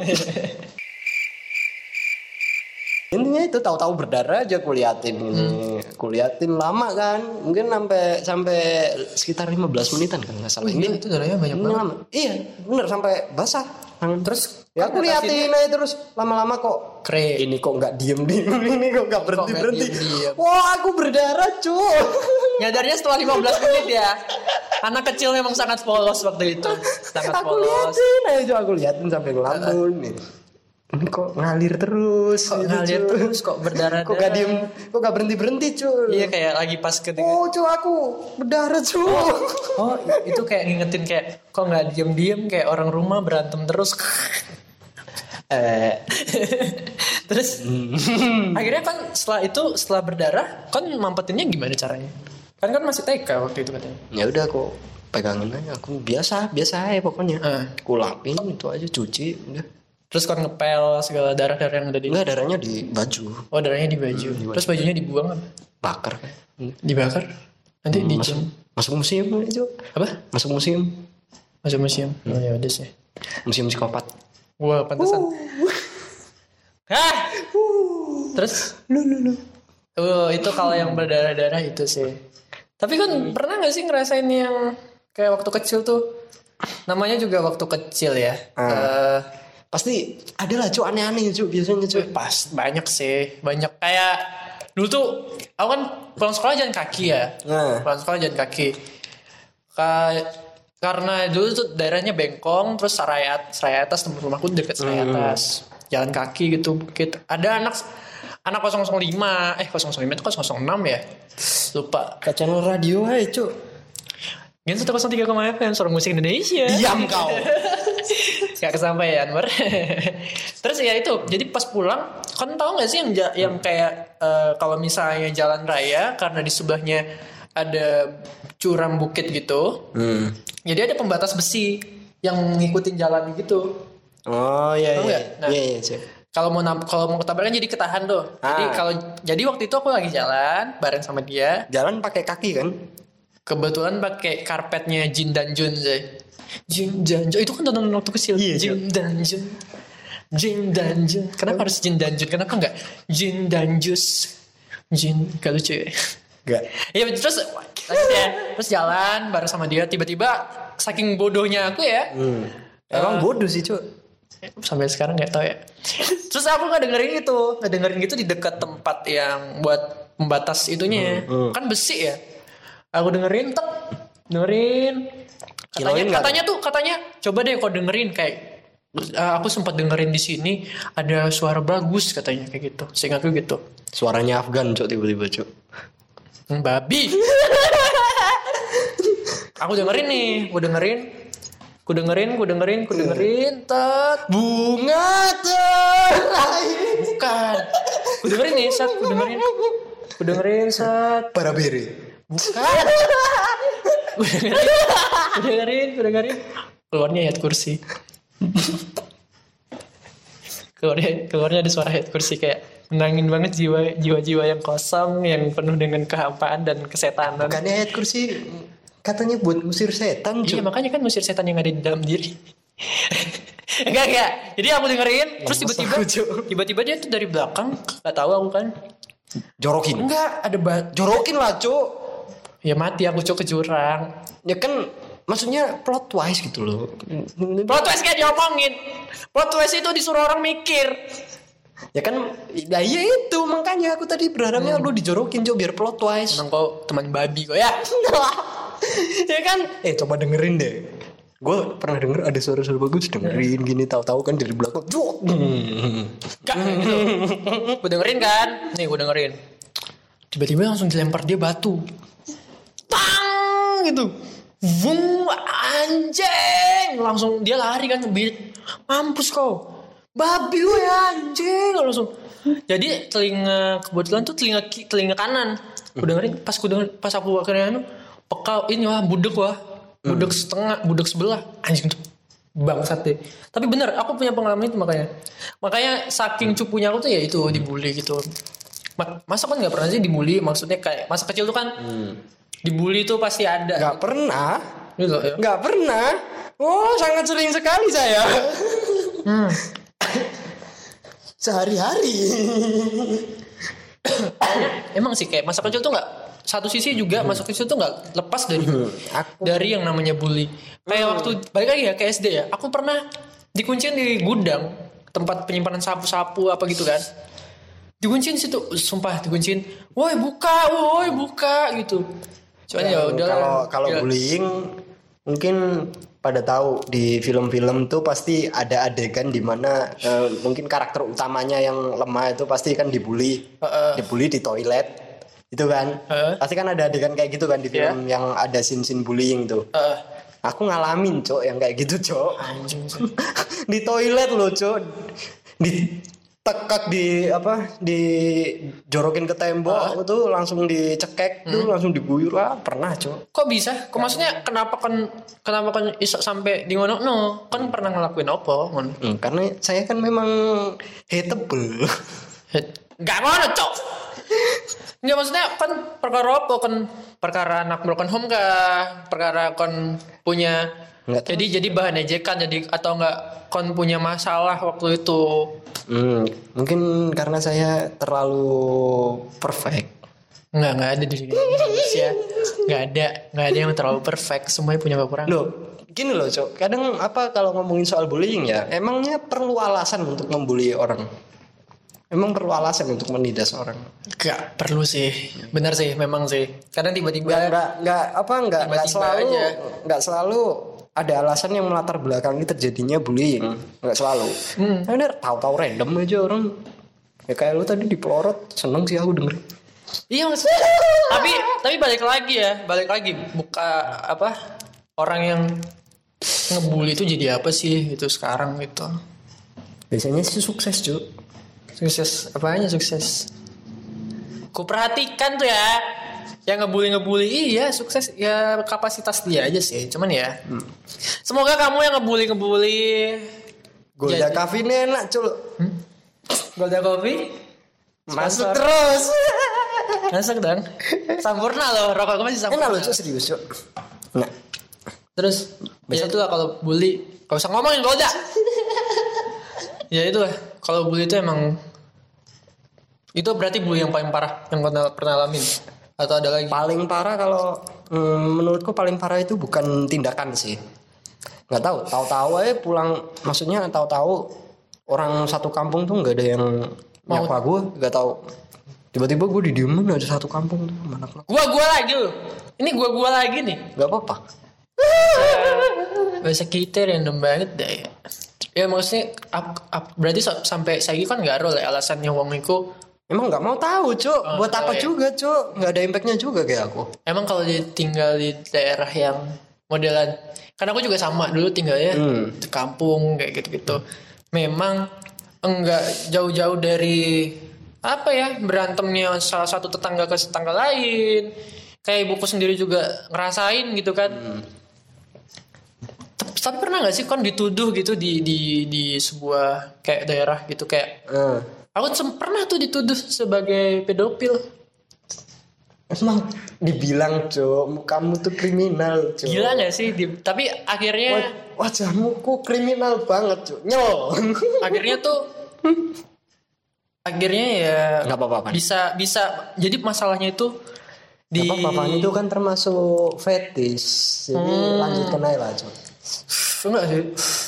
intinya itu tahu-tahu berdarah aja kuliatin ini kuliatin lama kan mungkin sampai sampai sekitar 15 menitan kan nggak salah Gila, ini itu darahnya banyak banget. lama iya bener sampai basah tangan Terus ya aku liatin aja terus lama-lama kok Kre. ini kok nggak diem diem *laughs* ini kok nggak berhenti nggak berhenti diem-diem? wah aku berdarah cuy Nyadarnya setelah 15 menit ya. Anak kecil memang sangat polos waktu itu. *laughs* Sangat aku polos. liatin aja aku liatin sampai ngelamun nih ini kok ngalir terus Kok gitu, ngalir cuy. terus, kok berdarah kok gak diem kok gak berhenti berhenti cuy. Iya kayak lagi pas ketika oh cuy aku berdarah cuy. Oh itu kayak ngingetin kayak Kok nggak diem-diem kayak orang rumah berantem terus. *laughs* Eh. *laughs* Terus Akhirnya kan setelah itu Setelah berdarah Kan mampetinnya gimana caranya? Kan kan masih TK waktu itu katanya. Ya udah aku pegangin aja aku biasa biasa aja pokoknya. Eh. aku lapin itu aja cuci udah Terus kan ngepel segala darah-darah yang ada di enggak darahnya di baju. Oh darahnya di baju. Terus bajunya dibuang apa? bakar. Kan Dibakar? Nanti masuk, dijam masuk museum aja. Apa? masuk museum. Masuk museum? Oh ya udah sih. Museum psikopat. Wah pantesan. Hah? Terus? Lu lu lu. Oh, itu kalau yang berdarah-darah itu sih. Tapi kan pernah gak sih ngerasain yang kayak waktu kecil tuh? Namanya juga waktu kecil ya. Eh, pasti ada lah cuy aneh-aneh cuy biasanya cuy pas banyak sih, banyak. Kayak dulu tuh aku kan pulang sekolah jalan kaki ya. nah. Pulang sekolah jalan kaki. Kayak karena dulu tuh daerahnya bengkong terus serai, at- serai atas tempat rumahku deket serai atas. Jalan kaki gitu. Bukit ada anak anak 005 eh 005 itu 006 ya? Lupa. Channel radio aja cuy Gen 103 FM suara musik Indonesia diam kau *laughs* Gak kesampaian Bar. *laughs* Terus ya itu Jadi pas pulang Kan tahu gak sih yang, yang kayak eh, Kalau misalnya jalan raya Karena di sebelahnya Ada curam bukit gitu hmm. Jadi ada pembatas besi yang ngikutin jalan gitu. Oh iya iya. Nah. Iya iya, Cok. Kalau mau kalau mau ketabrak kan jadi ketahan tuh. Jadi Ah. kalau jadi waktu itu aku lagi jalan bareng sama dia. Jalan pakai kaki kan? Kebetulan pakai karpetnya Jin dan Jun sih. Jin dan Jun itu kan tontonan waktu kecil. Iya, Jin dan Jun. Jin dan Jun. Kenapa harus Jin dan Jun? Kenapa enggak Jin dan Jus? Jin gak lucu ya. Enggak. Iya terus lanjut ya. Terus jalan bareng sama dia tiba-tiba saking bodohnya aku ya. Hmm. Emang bodoh sih, Cok. Sampai sekarang nggak tahu ya. Terus aku nggak dengerin itu, nggak dengerin gitu di dekat tempat yang buat pembatas itunya. Kan besi ya. Aku dengerin tek, dengerin. Katanya, Kiloin katanya tuh katanya coba deh kau dengerin kayak "Eh, aku sempat dengerin di sini ada suara bagus katanya kayak gitu. Seingatku gitu. Suaranya Afgan, Cok, tiba-tiba, Cok. Hmm, babi. aku dengerin nih, aku dengerin. Ku dengerin, ku dengerin, ku dengerin, tet. Bunga terakhir. Bukan. Ku dengerin nih, Sat. Ku dengerin. Ku dengerin, Sat. Para bere. Bukan. Ku *laughs* dengerin. Ku dengerin, ku dengerin. Keluarnya ayat kursi. keluarnya, keluarnya ada suara ayat kursi kayak menangin banget jiwa jiwa-jiwa yang kosong yang penuh dengan kehampaan dan kesetanan. Bukannya ayat kursi katanya buat musir setan, Iya Cok. makanya kan musir setan yang ada di dalam diri. *laughs* enggak enggak. Jadi aku dengerin terus tiba-tiba tiba-tiba dia tuh dari belakang nggak tahu aku kan. Jorokin. Enggak ada ba Jorokin lah, Cok. Ya mati aku cok ke jurang. Ya kan maksudnya plot twist gitu loh. Plot twist kayak diomongin. Plot twist itu disuruh orang mikir. Ya kan ya iya itu makanya aku tadi berharapnya lu dijorokin Cok biar plot twist. Emang kau teman babi kok ya? *laughs* ya kan? Eh coba dengerin deh. Gue pernah denger ada suara-suara bagus dengerin gini tahu-tahu kan dari belakang. Jok. Gak kayak gitu. *laughs* Gue dengerin kan? Nih gue dengerin. Tiba-tiba langsung dilempar dia batu. Tang gitu. Vung anjing. Langsung dia lari kan ngebit. Mampus kau. Babi gue anjing. Langsung. Jadi telinga kebetulan tuh telinga telinga kanan. Gue dengerin pas gue denger, pas aku akhirnya anu pekal ini wah budek wah. Budek setengah, budek sebelah. Anjing tuh bangsat deh. Tapi bener, aku punya pengalaman itu makanya. Makanya saking cupunya aku tuh ya itu dibully gitu. Ma- Masa kan nggak pernah sih dibully? Maksudnya kayak masa kecil tuh kan dibully tuh pasti ada. Gak pernah. Gitu ya. Gak pernah. Oh sangat sering sekali saya. Hmm. Sehari-hari. Emang sih kayak masa kecil tuh nggak satu sisi juga masa kecil tuh nggak lepas dari Aku dari yang namanya bully. Kayak waktu balik lagi ya ke SD ya. Aku pernah dikunciin di gudang tempat penyimpanan sapu-sapu apa gitu kan. Dikunciin situ, sumpah dikunciin. Woi buka, woi buka gitu. Cuman ya udah. Kalau kalau Ya. bullying mungkin pada tahu di film-film tuh pasti ada adegan di mana eh, mungkin karakter utamanya yang lemah itu pasti kan dibully, Heeh. dibully di toilet, itu kan? Heeh. Pasti kan ada adegan kayak gitu kan di film yang ada scene-scene bullying tuh. Eh, Aku ngalamin cok yang kayak gitu cok. *laughs* di toilet loh cok. Di tekak di apa di jorokin ke tembok tuh langsung dicekek tuh langsung diguyur ah pernah cok Kok bisa? Kok maksudnya kenapa kan kenapa kan bisa sampai di ngono no? Kan pernah ngelakuin apa? Ngono. Hmm, karena saya kan memang hateable. Gak ngono, Cok. Enggak maksudnya kan perkara apa kan perkara anak broken home kah? Perkara kon punya Nggak tahu. jadi jadi bahan ejekan jadi atau enggak kon punya masalah waktu itu. Hmm, mungkin karena saya terlalu perfect. Enggak, enggak ada di sini manusia. Enggak ada, enggak ada yang terlalu perfect, semuanya punya kekurangan. Loh, gini loh, Cok. Kadang apa kalau ngomongin soal bullying ya, emangnya perlu alasan untuk membuli orang. Emang perlu alasan untuk menindas orang. Enggak perlu sih. Benar sih, memang sih. Karena tiba-tiba Enggak enggak enggak apa enggak enggak Tiba-tiba selalu aja. enggak selalu ada alasan yang melatar belakangi terjadinya bullying. Enggak selalu. Hmm. Nah, tahu-tahu random aja orang. Ya kayak lu tadi dipelorot, seneng sih aku denger. Iya maksudnya. tapi tapi balik lagi ya, balik lagi buka apa orang yang ngebully itu jadi apa sih itu sekarang gitu. Biasanya sih sukses, Cuk. Sukses. Apanya sukses? Ku perhatikan tuh ya. yang ngebully ngebully iya sukses. Ya kapasitas dia aja sih cuman ya. Semoga kamu yang ngebully ngebully Golda Cafe ini enak cul. Golda Coffee? Masuk terus. *laughs* masuk dong. Sampurna loh rokok gue masih Enak sampurna loh cul serius cul. Nah, terus ya itu lah kalau bully gak usah ngomongin Golda. *laughs* Ya itu lah kalau bully itu emang itu berarti bully yang paling parah yang kau pernah alamin atau ada lagi paling parah kalau mm, menurutku paling parah itu bukan tindakan sih. Nggak tahu, tahu-tahu aja pulang maksudnya tahu-tahu orang satu kampung tuh nggak ada yang Mau- nyapa gue, nggak tahu. Tiba-tiba gue didiemin aja satu kampung tuh mana gua gua lagi ini gua gua lagi nih nggak apa-apa. bahasa kita random banget deh ya. Ya maksudnya ap- ap- berarti sa- sampai saya kan nggak roll ya alasannya wong iku Emang nggak mau tahu, cuk. Oh, Buat apa ya. juga, cuk? Nggak ada impactnya juga kayak aku. emang kalau dia tinggal di daerah yang modelan karena aku juga sama dulu tinggalnya Hmm. di kampung kayak gitu-gitu. Memang enggak jauh-jauh dari apa ya berantemnya salah satu tetangga ke tetangga lain. Kayak ibuku sendiri juga ngerasain gitu kan. Tapi- Tapi pernah nggak sih kan dituduh gitu di di di sebuah kayak daerah gitu kayak Eh, aku pernah tuh dituduh sebagai pedofil. emang dibilang, cuk, kamu tuh kriminal, cuk. Gila gak sih? Di- tapi akhirnya Waj- Wajahmu kok kriminal banget, cuk. Nyol. *laughs* akhirnya tuh akhirnya ya Nggak apa-apa, bisa bisa jadi masalahnya itu di Apa papanya itu kan termasuk fetis. Jadi lanjutkan aja lah, cuk. enggak sih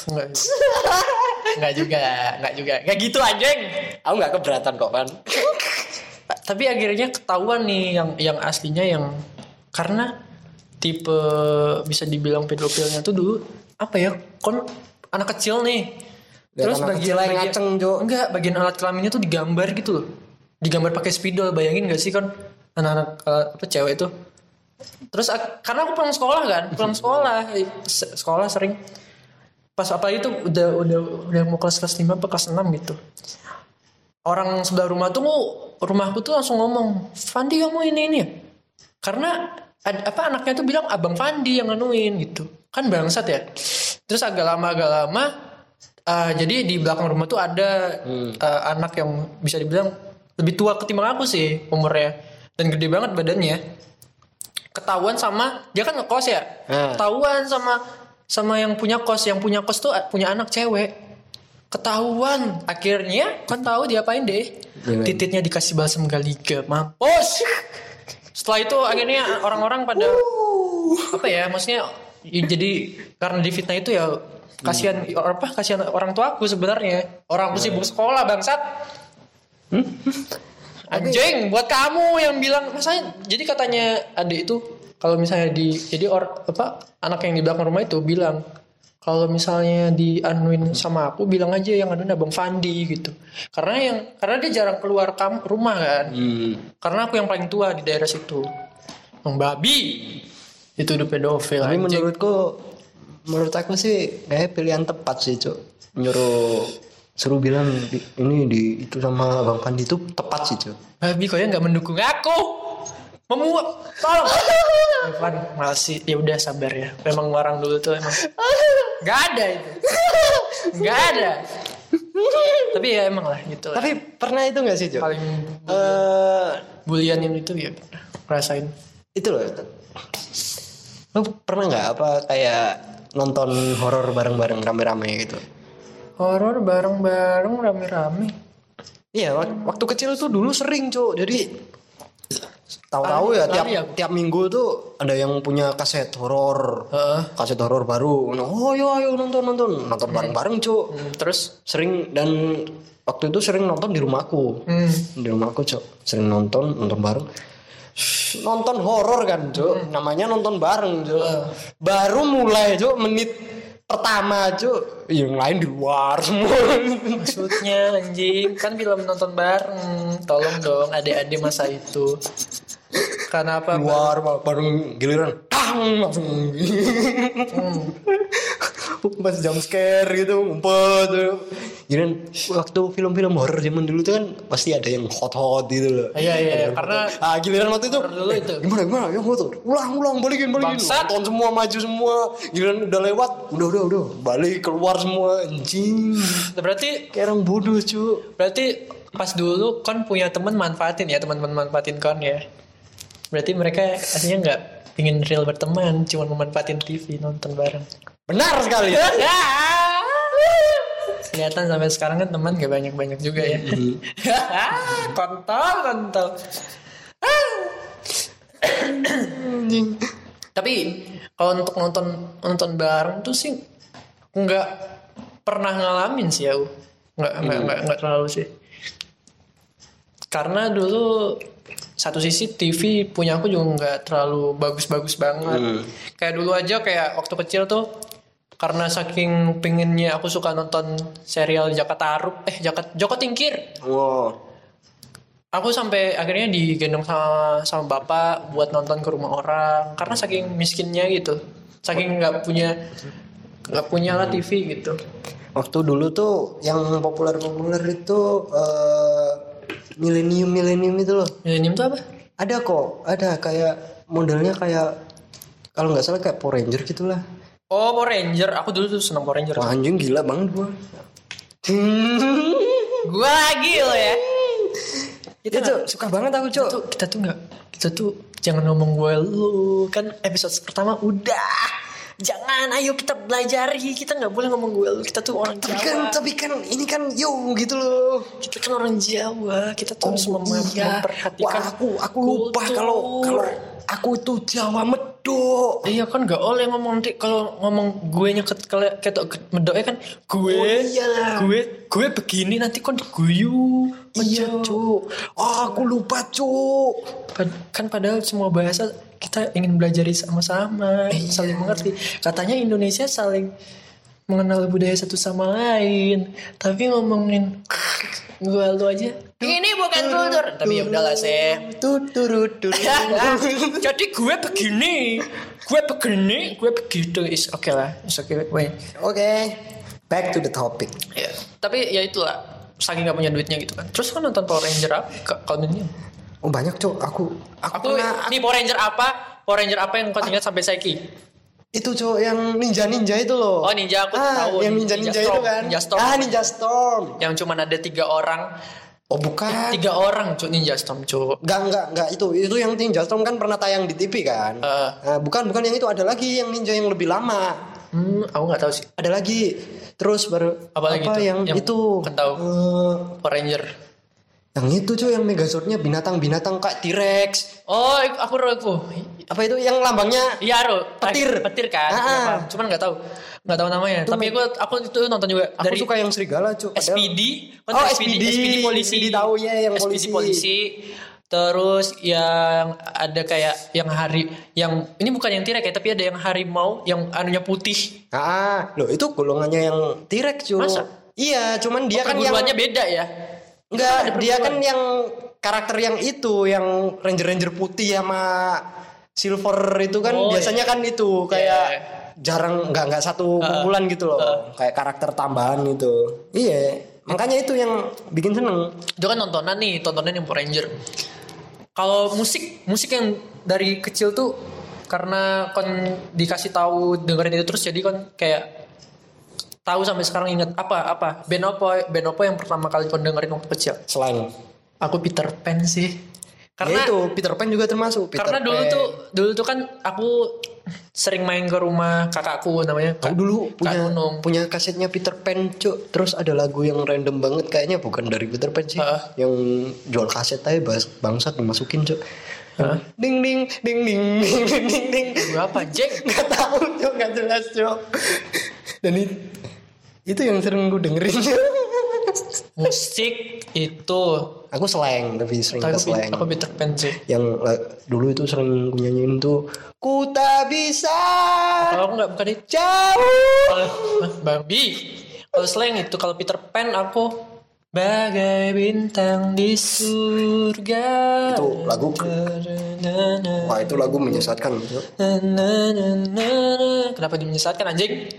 enggak sih. *laughs* enggak juga enggak juga. Enggak gitu anjing. Aku nggak keberatan kok, kan. *laughs* tapi akhirnya ketahuan nih yang yang aslinya yang karena tipe bisa dibilang pedofilnya tuh dulu apa ya kon anak kecil nih. Lihat anak kecil yang ngaceng, Jo. enggak bagian alat kelaminnya tuh digambar gitu loh. Digambar pakai spidol bayangin gak sih kan anak-anak eh, apa cewek itu. Terus karena aku pulang sekolah kan pulang sekolah se- sekolah sering pas apa itu udah udah udah mau kelas kelas lima apa kelas 6 gitu. Orang sebelah rumah tuh rumahku tuh langsung ngomong Fandi kamu ini ini ya? Karena ad- apa anaknya tuh bilang abang Fandi yang nganuin gitu. Kan bangsat ya. Terus agak lama agak lama eh, jadi di belakang rumah tuh ada eh, anak yang bisa dibilang lebih tua ketimbang aku sih umurnya. Dan gede banget badannya. Ketahuan sama dia kan ngekos ya? Hmm. ketahuan sama sama yang punya kos yang punya kos tuh punya anak cewek. Ketahuan. Akhirnya kan tahu diapain deh. Gimana? titiknya dikasih balsam galiga mampus. Setelah itu akhirnya orang-orang pada apa ya maksudnya ya jadi karena difitnah itu ya kasihan apa kasihan orang tuaku sebenarnya. Orang aku sibuk sekolah bangsat. Anjing buat kamu yang bilang misalnya jadi katanya adik itu kalau misalnya di jadi or apa anak yang di belakang rumah itu bilang kalau misalnya dianuin sama aku bilang aja yang anuin abang Fandi gitu karena yang karena dia jarang keluar kam rumah kan Hmm. karena aku yang paling tua di daerah situ Bang babi itu udah pedofil Tapi anjing. menurutku, menurut aku sih kayak pilihan tepat sih, cuk. Nyuruh suruh bilang di- ini di itu sama Bang Pandi itu tepat sih, cuk. babi kok ya nggak mendukung aku memuak. Tolong. *laughs* Evan masih ya udah sabar ya. Memang orang dulu tuh emang. *laughs* Nggak ada itu. Nggak ada. Tapi ya emang lah gitu lah. Tapi pernah itu nggak sih, cuk? paling Eh, bulian yang itu ya pernah rasain. itu loh. Lu pernah nggak apa kayak nonton horor bareng-bareng rame-rame gitu? horor bareng-bareng rame-rame. Iya, wak- waktu kecil tuh dulu sering, cuk. Jadi tahu-tahu ya Lari tiap aku. tiap minggu tuh ada yang punya kaset horor. Heeh. Kaset horor baru. Oh, yo ayo nonton nonton. Nonton bareng-bareng, cuk. Hmm, terus Sering dan waktu itu sering nonton di rumahku. hmm, Di rumahku, cuk. Sering nonton, nonton bareng. Nonton horor kan, cuk. Namanya nonton bareng, cuk. Baru mulai, cuk, menit pertama, cuk. Yang lain di luar semua. maksudnya anjing kan film nonton bareng tolong dong adik-adik masa itu kenapa luar bareng giliran tang langsung. Hmm. pas jump scare gitu ngumpet. Tuh. Giliran waktu film-film horor zaman dulu tuh kan pasti ada yang hot-hot gitu loh. Iya, iya, yang Karena ah giliran waktu itu, dulu eh, itu. gimana gimana? Yang hot ulang ulang balikin balikin. Bangsat. nonton semua maju semua. Giliran udah lewat udah udah udah. Balik keluar semua anjing. Berarti kayak orang bodoh cu. Berarti pas dulu kon punya teman manfaatin ya teman-teman manfaatin kon ya berarti mereka aslinya nggak ingin real berteman cuma memanfaatin TV nonton bareng. Benar sekali. *laughs* Kelihatan sampai sekarang kan teman gak banyak-banyak juga ya. *laughs* Kontol kontol. Anjing. Tapi kalau untuk nonton nonton bareng tuh sih nggak pernah ngalamin sih aku nggak nggak nggak nggak terlalu sih. Karena dulu satu sisi TV punya aku juga nggak terlalu bagus-bagus banget. Hmm. kayak dulu aja kayak waktu kecil tuh karena saking pengennya aku suka nonton serial Jakarta Arup eh Jakarta Joko Tingkir. Wow. Aku sampai akhirnya digendong sama sama bapak buat nonton ke rumah orang karena saking miskinnya gitu. Saking nggak punya nggak punya lah TV gitu. Waktu dulu tuh yang populer-populer itu eh, milenium milenium itu loh. Millennium tuh apa? Ada kok ada kayak modelnya kayak kalau nggak salah kayak Power Ranger gitulah. Oh Power Ranger. Aku dulu tuh seneng Power Ranger. Wah anjing gila banget gua. Gua lagi lo ya. Itu suka banget aku cok tuh kita tuh nggak kita tuh jangan ngomong gue lu. Kan episode pertama udah jangan ayo kita belajari kita nggak boleh ngomong gue. Lu kita tuh orang tapi Jawa. kan tapi kan ini kan yo gitu loh. Kita kan orang Jawa. Kita tuh harus mem- iya. memperhatikan Wah, aku aku lupa kalau kalau aku itu Jawa medok Iya kan gak oleh ngomong nanti kalau ngomong gue nyeket ketok medoknya kan gue Oh, gue gue begini nanti kan diguyu. Iya cuk. Oh, aku lupa cuk. Kan padahal semua bahasa kita ingin belajar sama-sama. Iya. saling mengerti. Katanya Indonesia saling mengenal budaya satu sama lain. Tapi ngomongin *laughs* gue lu aja ini bukan kultur tapi ya udahlah sih jadi gue begini gue begini gue begitu is oke lah is oke wait Oke, back to the topic. ya tapi ya itulah saking gak punya duitnya gitu kan terus kan nonton Power Ranger apa Ka- kalau dunia Oh banyak cok, aku aku, aku pernah nih Power Ranger apa Power Ranger apa yang kau ingat sampai Saiki itu cok yang ninja ninja itu loh. Oh, ninja, aku ah, tahu. Yang ninja Ninja ninja, itu Storm. kan. Ninja Storm. Ah ninja storm. yang cuman ada tiga orang Oh bukan. tiga orang cuk ninja storm cuk Enggak enggak enggak itu itu yang ninja storm kan pernah tayang di TV kan. Eh. Nah, bukan bukan yang itu ada lagi yang ninja yang lebih lama. hmm aku nggak tahu sih Ada lagi. Terus baru Apa lagi tuh? yang, Yang itu? tahu. Eh, Power Ranger yang itu cuy yang megazordnya binatang-binatang kayak T-Rex. oh aku ro aku Apa itu yang lambangnya iya ro Petir. petir kan Ah, Iya, ah. paham. cuman nggak tahu nggak tahu namanya tapi aku aku itu nonton juga Aku dari suka yang serigala cuy. SPD kan Oh, SPD, SPD. SPD polisi SPD tahu ya, yang SPD polisi. polisi terus yang ada kayak yang hari yang ini bukan yang tirek ya tapi ada yang harimau yang anunya putih Ah, loh itu golongannya yang T-Rex cuy. Masa? Iya, cuman dia kan yang perguruannya beda ya enggak, dia kan yang karakter yang itu yang ranger-ranger putih sama silver itu kan Oh, biasanya kan itu kayak Iya. jarang enggak enggak satu kumpulan gitu loh. Kayak karakter tambahan gitu. Iya, makanya itu yang bikin seneng. itu kan nontonan nih tontonan yang Power Ranger kalau musik musik yang dari kecil tuh karena kon dikasih tahu dengerin itu terus jadi kon kayak tahu sampai sekarang inget apa apa band apa band apa yang pertama kali kau dengerin waktu kecil selain aku Peter Pan sih karena ya itu Peter Pan juga termasuk Peter karena Pan. dulu tuh dulu tuh kan aku sering main ke rumah kakakku namanya Kak, aku dulu punya Kak punya kasetnya Peter Pan cuk terus ada lagu yang random banget kayaknya bukan dari Peter Pan sih uh. yang jual kaset aja bangsat dimasukin cuk Huh? Ding ding ding ding ding ding ding ding. Berapa Jack? Gak tahu cok, gak jelas cok. Dan ini itu yang sering gue dengerin *laughs* musik itu aku slang tapi sering tapi slang aku Peter Pan sih yang la- dulu itu sering gue nyanyiin tuh ku tak bisa kalau aku nggak bukan itu jauh Kalau Barbie. Kalau slang itu kalau Peter Pan aku bagai bintang di surga. Itu lagu- wah itu lagu menyesatkan. Kenapa dia menyesatkan anjing?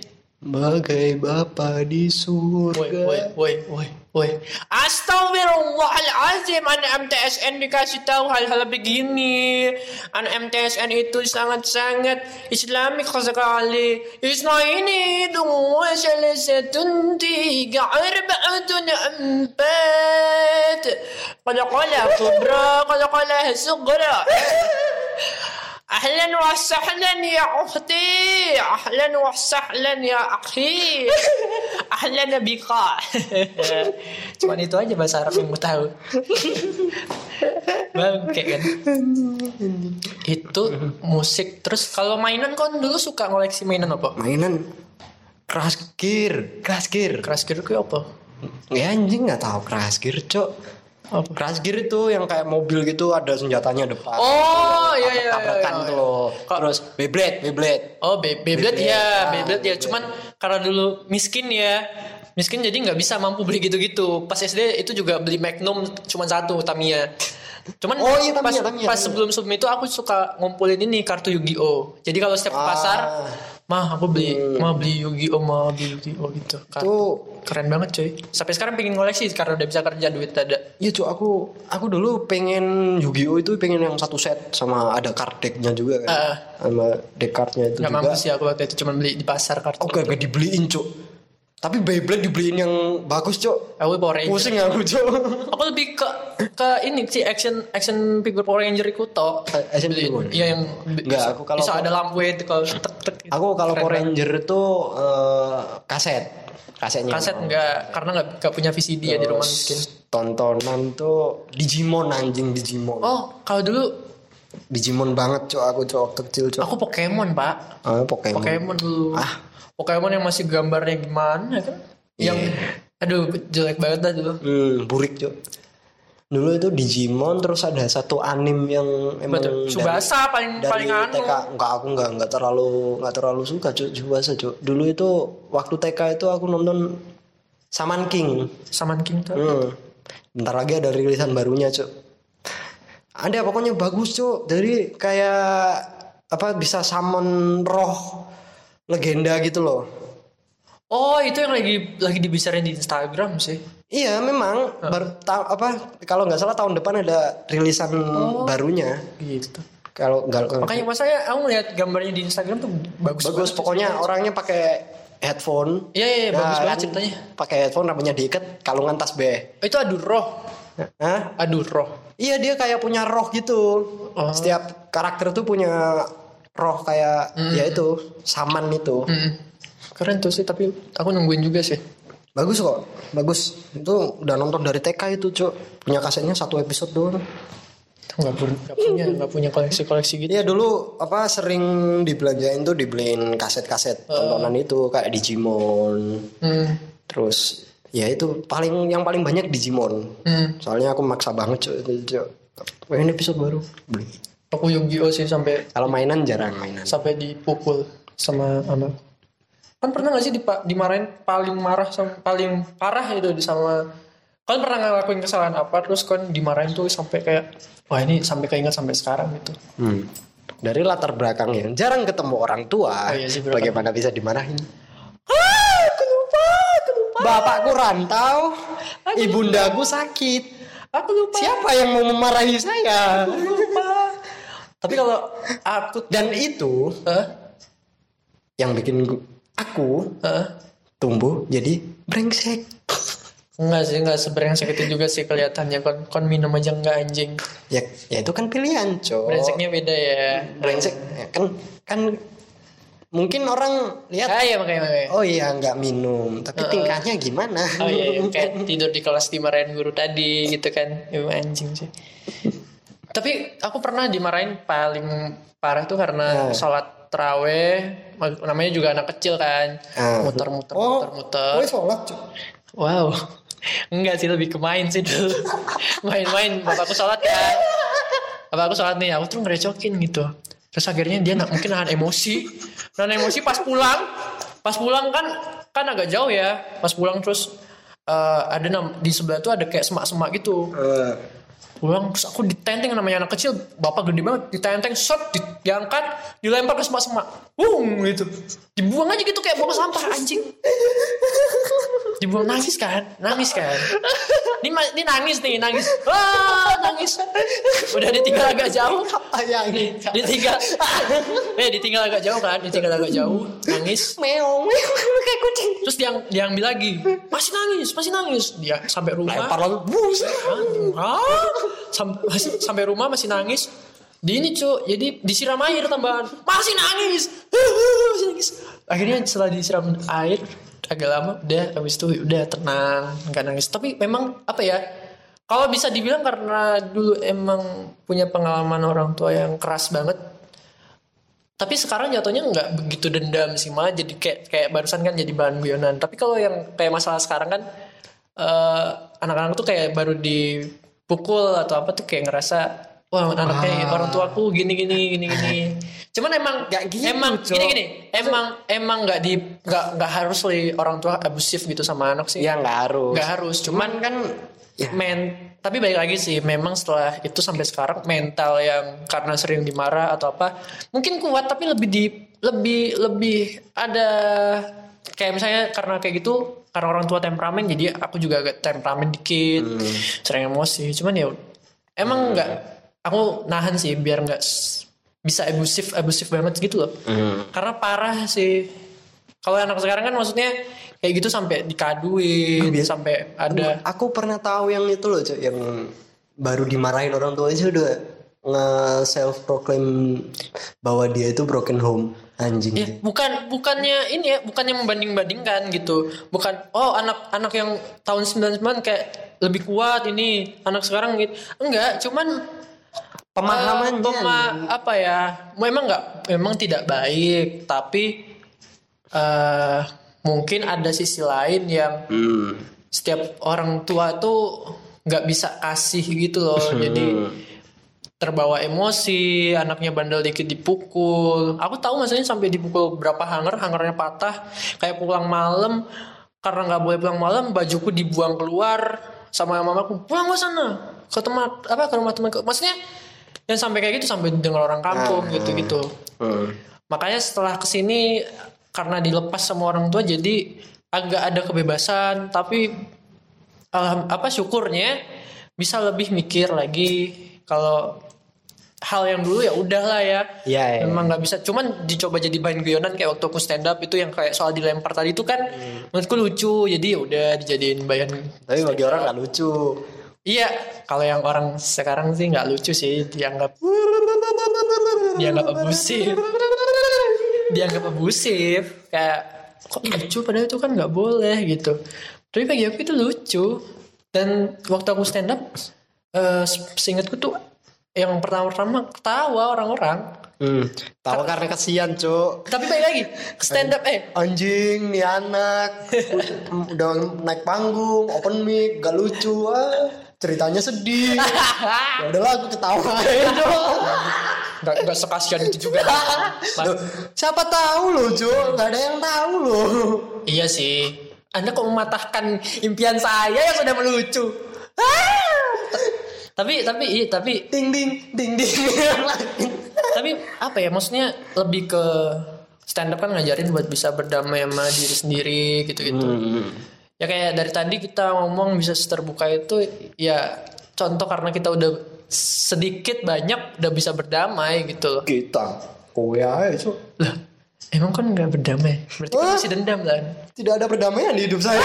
Bagai bapa di Woi, surga. woi, woi, woi, woi. Astagfirullahaladzim, anak MTSN dikasih tahu hal-hal begini. Anak MTSN itu sangat-sangat Islamik sekali. Isma ini dua salah satu tiga arba'atun empat. Kalau kalau kubra, kalau kalau sugra. *laughs* أهلا وسهلا يا أختي أهلا وسهلا يا أخي *laughs* أهلا بك *laughs* Cuman itu aja bahasa Arab yang gue tahu *laughs* Bangke kan Itu musik Terus kalau mainan kan dulu suka ngoleksi mainan apa? Mainan Crash Gear, Crash Gear. Crash Gear itu apa? Ya anjing nggak tahu Crash Gear, Cok. Apa? Crash Gear itu yang kayak mobil gitu ada senjatanya depan. Oh iya iya iya, Tabrakan iya. tuh loh. Terus Beyblade, Beyblade. Oh Bey- Beyblade Beyblade, ya ah, Beyblade ya. Cuman karena dulu miskin ya Miskin jadi nggak bisa mampu beli gitu-gitu Pas SD itu juga beli Magnum Cuman satu Tamiya Cuman Oh, iya, pas, Tamiya, Tamiya, pas Tamiya. sebelum sebelum itu aku suka ngumpulin ini kartu Yu-Gi-Oh Jadi kalau setiap Ah. pasar Mah aku beli Mah beli Yu-Gi-Oh Mah beli Yu-Gi-Oh gitu Kartu. Itu Keren banget cuy Sampai sekarang pengen ngoleksi Karena udah bisa kerja duit ada Iya cok aku aku dulu pengen Yu-Gi-Oh itu pengen yang satu set sama ada card decknya juga kan. Ah. Sama deck cardnya itu Gak juga. mampu sih aku waktu itu Cuman beli di pasar kartu Oh gak, gak dibeliin cok. Tapi Beyblade dibeliin yang bagus cok. Aku Power Ranger Pusing aku cok. Aku lebih ke ke ini sih action action figure Power Ranger itu toh. Action Beli- figure? Iya yang Enggak, aku kalau- bisa ada lampu itu kalau tek tek. Aku kalau Power. Ranger itu eh, kaset. Kasetnya. kaset enggak karena enggak enggak punya VCD ya di rumah miskin. Tontonan tuh Digimon anjing Digimon. Oh, kalau dulu Digimon banget cok aku cok kecil cok. aku Pokemon, Pak. Ah, Pokemon. Pokemon dulu. Ah. Pokemon yang masih gambarnya gimana kan? Yang aduh jelek banget dah dulu. Hmm, burik cok. Dulu itu Digimon terus ada satu anim yang emang Betul. Subasa paling dari paling anu. TK enggak aku enggak enggak terlalu enggak terlalu suka cok Subasa cok. Dulu itu waktu TK itu aku nonton Saman King. Saman King tuh. Hmm. Bentar lagi ada rilisan barunya cok. Ada pokoknya bagus cok. Jadi kayak apa bisa summon roh legenda gitu loh. Oh, itu yang lagi lagi dibicarain di Instagram sih. Iya memang baru ta- apa kalau nggak salah tahun depan ada rilisan barunya. Gitu. Kalau nggak Makanya pas saya aku ngeliat gambarnya di Instagram tuh bagus. bagus banget. pokoknya orangnya pakai headphone. Iya, iya, iya, bagus Nah, banget kan ceritanya. Pakai headphone rambutnya diikat kalungan tas B. Itu adu roh. Hah? Adu roh. Iya dia kayak punya roh gitu. Oh. Setiap karakter tuh punya roh kayak ya itu saman itu. Mm. Keren tuh sih, tapi aku nungguin juga sih. Bagus kok, bagus. Itu udah nonton dari TK itu, Cuk. Punya kasetnya satu episode doang. Nggak, pu- nggak punya, nggak punya koleksi-koleksi gitu. Iya dulu apa sering dibelanjain tuh dibeliin kaset-kaset tontonan itu kayak Digimon. Hmm. Terus ya itu paling yang paling banyak Digimon. Hmm. Soalnya aku maksa banget, Cuk. itu, Cuk. Pengen episode baru beli. Aku Yu-Gi-Oh sih sampai Kalau mainan jarang mainan. sampai dipukul sama anak. Kan pernah gak sih dipa- dimarahin paling marah sama paling parah itu di sama kan pernah ngelakuin kesalahan apa terus kan dimarahin tuh sampai kayak wah ini sampai keinget sampai sekarang gitu. Hmm. Dari latar belakang yang jarang ketemu orang tua, Oh iya sih, bagaimana bisa dimarahin? Ah, aku lupa, aku lupa. Bapakku rantau, Aku ibundaku sakit. Aku lupa. Siapa yang mau memarahi saya? Tapi kalau aku Dan itu Hah? yang bikin aku Hah? tumbuh jadi brengsek. Enggak sih, enggak sebrengsek itu juga sih kelihatannya kon kon minum aja enggak anjing. Ya, ya itu kan pilihan, cowok. Brengseknya beda ya. brengsek ya kan kan mungkin orang lihat Ah iya makanya makanya. oh iya nggak minum tapi tingkahnya gimana Oh iya, iya, *laughs* kayak tidur di kelas dimarahin guru tadi gitu kan. Ya, anjing sih. Tapi aku pernah dimarahin paling parah tuh karena Nah. sholat teraweh namanya juga anak kecil kan. Ah. muter-muter oh muter-muter. oh sholat wow. *laughs* Enggak sih lebih ke main sih dulu. *laughs* Main-main. Bapakku sholat kan. Bapakku sholat nih aku tuh ngerecokin gitu. Terus akhirnya dia na- mungkin nahan emosi. Nahan emosi pas pulang. Pas pulang kan kan agak jauh ya. Pas pulang terus eh, ada di sebelah tuh ada kayak semak-semak gitu. Eh, pulang terus aku ditenteng namanya anak kecil bapak gede banget ditenteng shot di- diangkat dilempar ke semak-semak. Bung gitu. Dibuang aja gitu kayak buang sampah anjing. Dibuang nangis kan? Nangis kan? Ini ini nangis nih nangis. Ah nangis. Udah ditinggal agak jauh. Bayangin. ditinggal. Eh ditinggal agak jauh kan? Ditinggal agak jauh nangis. Meong, meong kayak kucing. terus dia diambil lagi. Masih nangis masih nangis. Dia sampai rumah. Lempar lagi, bus. Ah, sam- sampai rumah masih nangis. Di ini cu jadi disiram air tambahan. Masih nangis. Masih nangis. Akhirnya setelah disiram air agak lama udah habis itu udah tenang nggak nangis. Tapi memang apa ya kalau bisa dibilang karena dulu emang punya pengalaman orang tua yang keras banget tapi sekarang jatuhnya nggak begitu dendam sih malah jadi kayak kayak barusan kan jadi bahan guyonan. Tapi kalau yang kayak masalah sekarang kan eh, anak-anak tuh kayak baru dipukul atau apa tuh kayak ngerasa wah anaknya orang tuaku gini gini gini gini *laughs* cuman emang Nggak gitu, emang Cok. gini gini emang emang nggak di nggak nggak harus li orang tua abusif gitu sama anak sih Ya nggak harus. nggak harus cuman kan ya. men tapi balik lagi sih memang setelah itu sampai sekarang mental yang karena sering dimarah atau apa mungkin kuat tapi lebih di lebih lebih ada kayak misalnya karena kayak gitu karena orang tua temperamen jadi aku juga agak temperamen dikit sering emosi. Cuman ya emang nggak aku nahan sih biar nggak bisa abusif abusif banget gitu loh. Karena parah sih. Kalau anak sekarang kan maksudnya kayak gitu sampai dikaduin sampai ada Aku pernah tahu yang itu loh, Cok, yang baru dimarahin orang tua aja udah nge self proclaim bahwa dia itu broken home anjing. Ya, bukan bukannya ini ya, bukannya membanding-bandingkan gitu. Bukan oh anak-anak yang tahun 99 kayak lebih kuat ini, anak sekarang gitu. Enggak, cuman Pemahamannya. eh, pema- apa ya? Memang enggak memang tidak baik, tapi eh mungkin ada sisi lain yang Hmm. setiap orang tua tuh nggak bisa kasih gitu loh. Jadi terbawa emosi, anaknya bandel dikit dipukul. Aku tahu maksudnya sampai dipukul berapa hanger, hangernya patah, kayak pulang malam karena nggak boleh pulang malam, bajuku dibuang keluar sama mamaku. Pulang ke sana ke tempat apa ke rumah teman. Maksudnya yang sampai kayak gitu sampai dengar orang kampung gitu-gitu. Hmm. Makanya setelah ke sini karena dilepas sama orang tua jadi agak ada kebebasan tapi alham- apa syukurnya bisa lebih mikir lagi kalau hal yang dulu ya udahlah ya. Iya, iya. memang nggak bisa. Cuman dicoba jadi bahan guyonan kayak waktu aku stand up itu yang kayak soal dilempar tadi itu kan menurutku lucu. Jadi ya udah dijadiin bahan Tapi bagi orang nggak lucu. iya kalau yang orang sekarang sih nggak lucu sih. Dianggap dianggap abusif dianggap abusif kayak kok lucu? Padahal itu kan nggak boleh gitu. Tapi bagi aku itu lucu. Dan waktu aku stand up eh seingatku tuh yang pertama-tama ketawa orang-orang Hmm. Tahu karena kasihan, Cuk. tapi balik lagi stand up eh Anjing nih anak *laughs* udah naik panggung, open mic, gak lucu. Ah, ceritanya sedih. ya udahlah aku ketawain dong. nggak nggak sekasian itu juga *laughs* Loh, siapa tahu loh, Cuk. Gak ada yang tahu loh. iya sih anda kok mematahkan impian saya yang sudah melucu Ah! *laughs* tapi tapi iya tapi Ding ding ding ding. *laughs* tapi apa ya maksudnya lebih ke stand up kan ngajarin buat bisa berdamai sama diri sendiri gitu gitu ya kayak dari tadi kita ngomong bisa terbuka itu ya contoh karena kita udah sedikit banyak udah bisa berdamai gitu loh Kita. Kowe aja, Cuk. lah emang kan nggak berdamai berarti kan masih dendam kan Tidak ada perdamaian di hidup saya.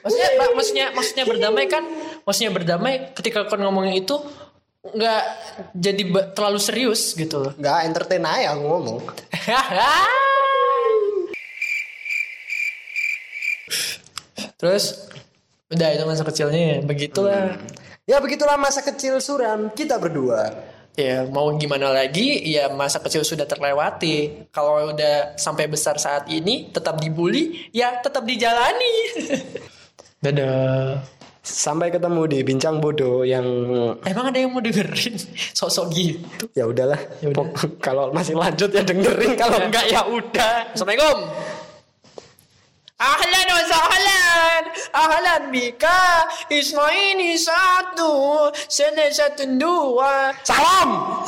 maksudnya Mbak, maksudnya maksudnya berdamai kan maksudnya berdamai ketika kau ngomongin itu nggak jadi terlalu serius gitu loh Gak entertain aja aku ngomong. *laughs* Terus udah itu masa kecilnya ya begitulah. Ya begitulah masa kecil suram kita berdua. Ya mau gimana lagi ya masa kecil sudah terlewati. Kalau udah sampai besar saat ini tetap dibully ya tetap dijalani. *laughs* Dadah. Sampai ketemu di bincang bodoh yang Emang ada yang mau dengerin *laughs* sosok gitu? ya udahlah. Ya udah. Pok- *laughs* Kalau masih lanjut ya dengerin, *laughs* kalau enggak ya udah. Assalamualaikum. Ahlan wa sahlan. ahlan bika ismaini satu sana satu dua Salam.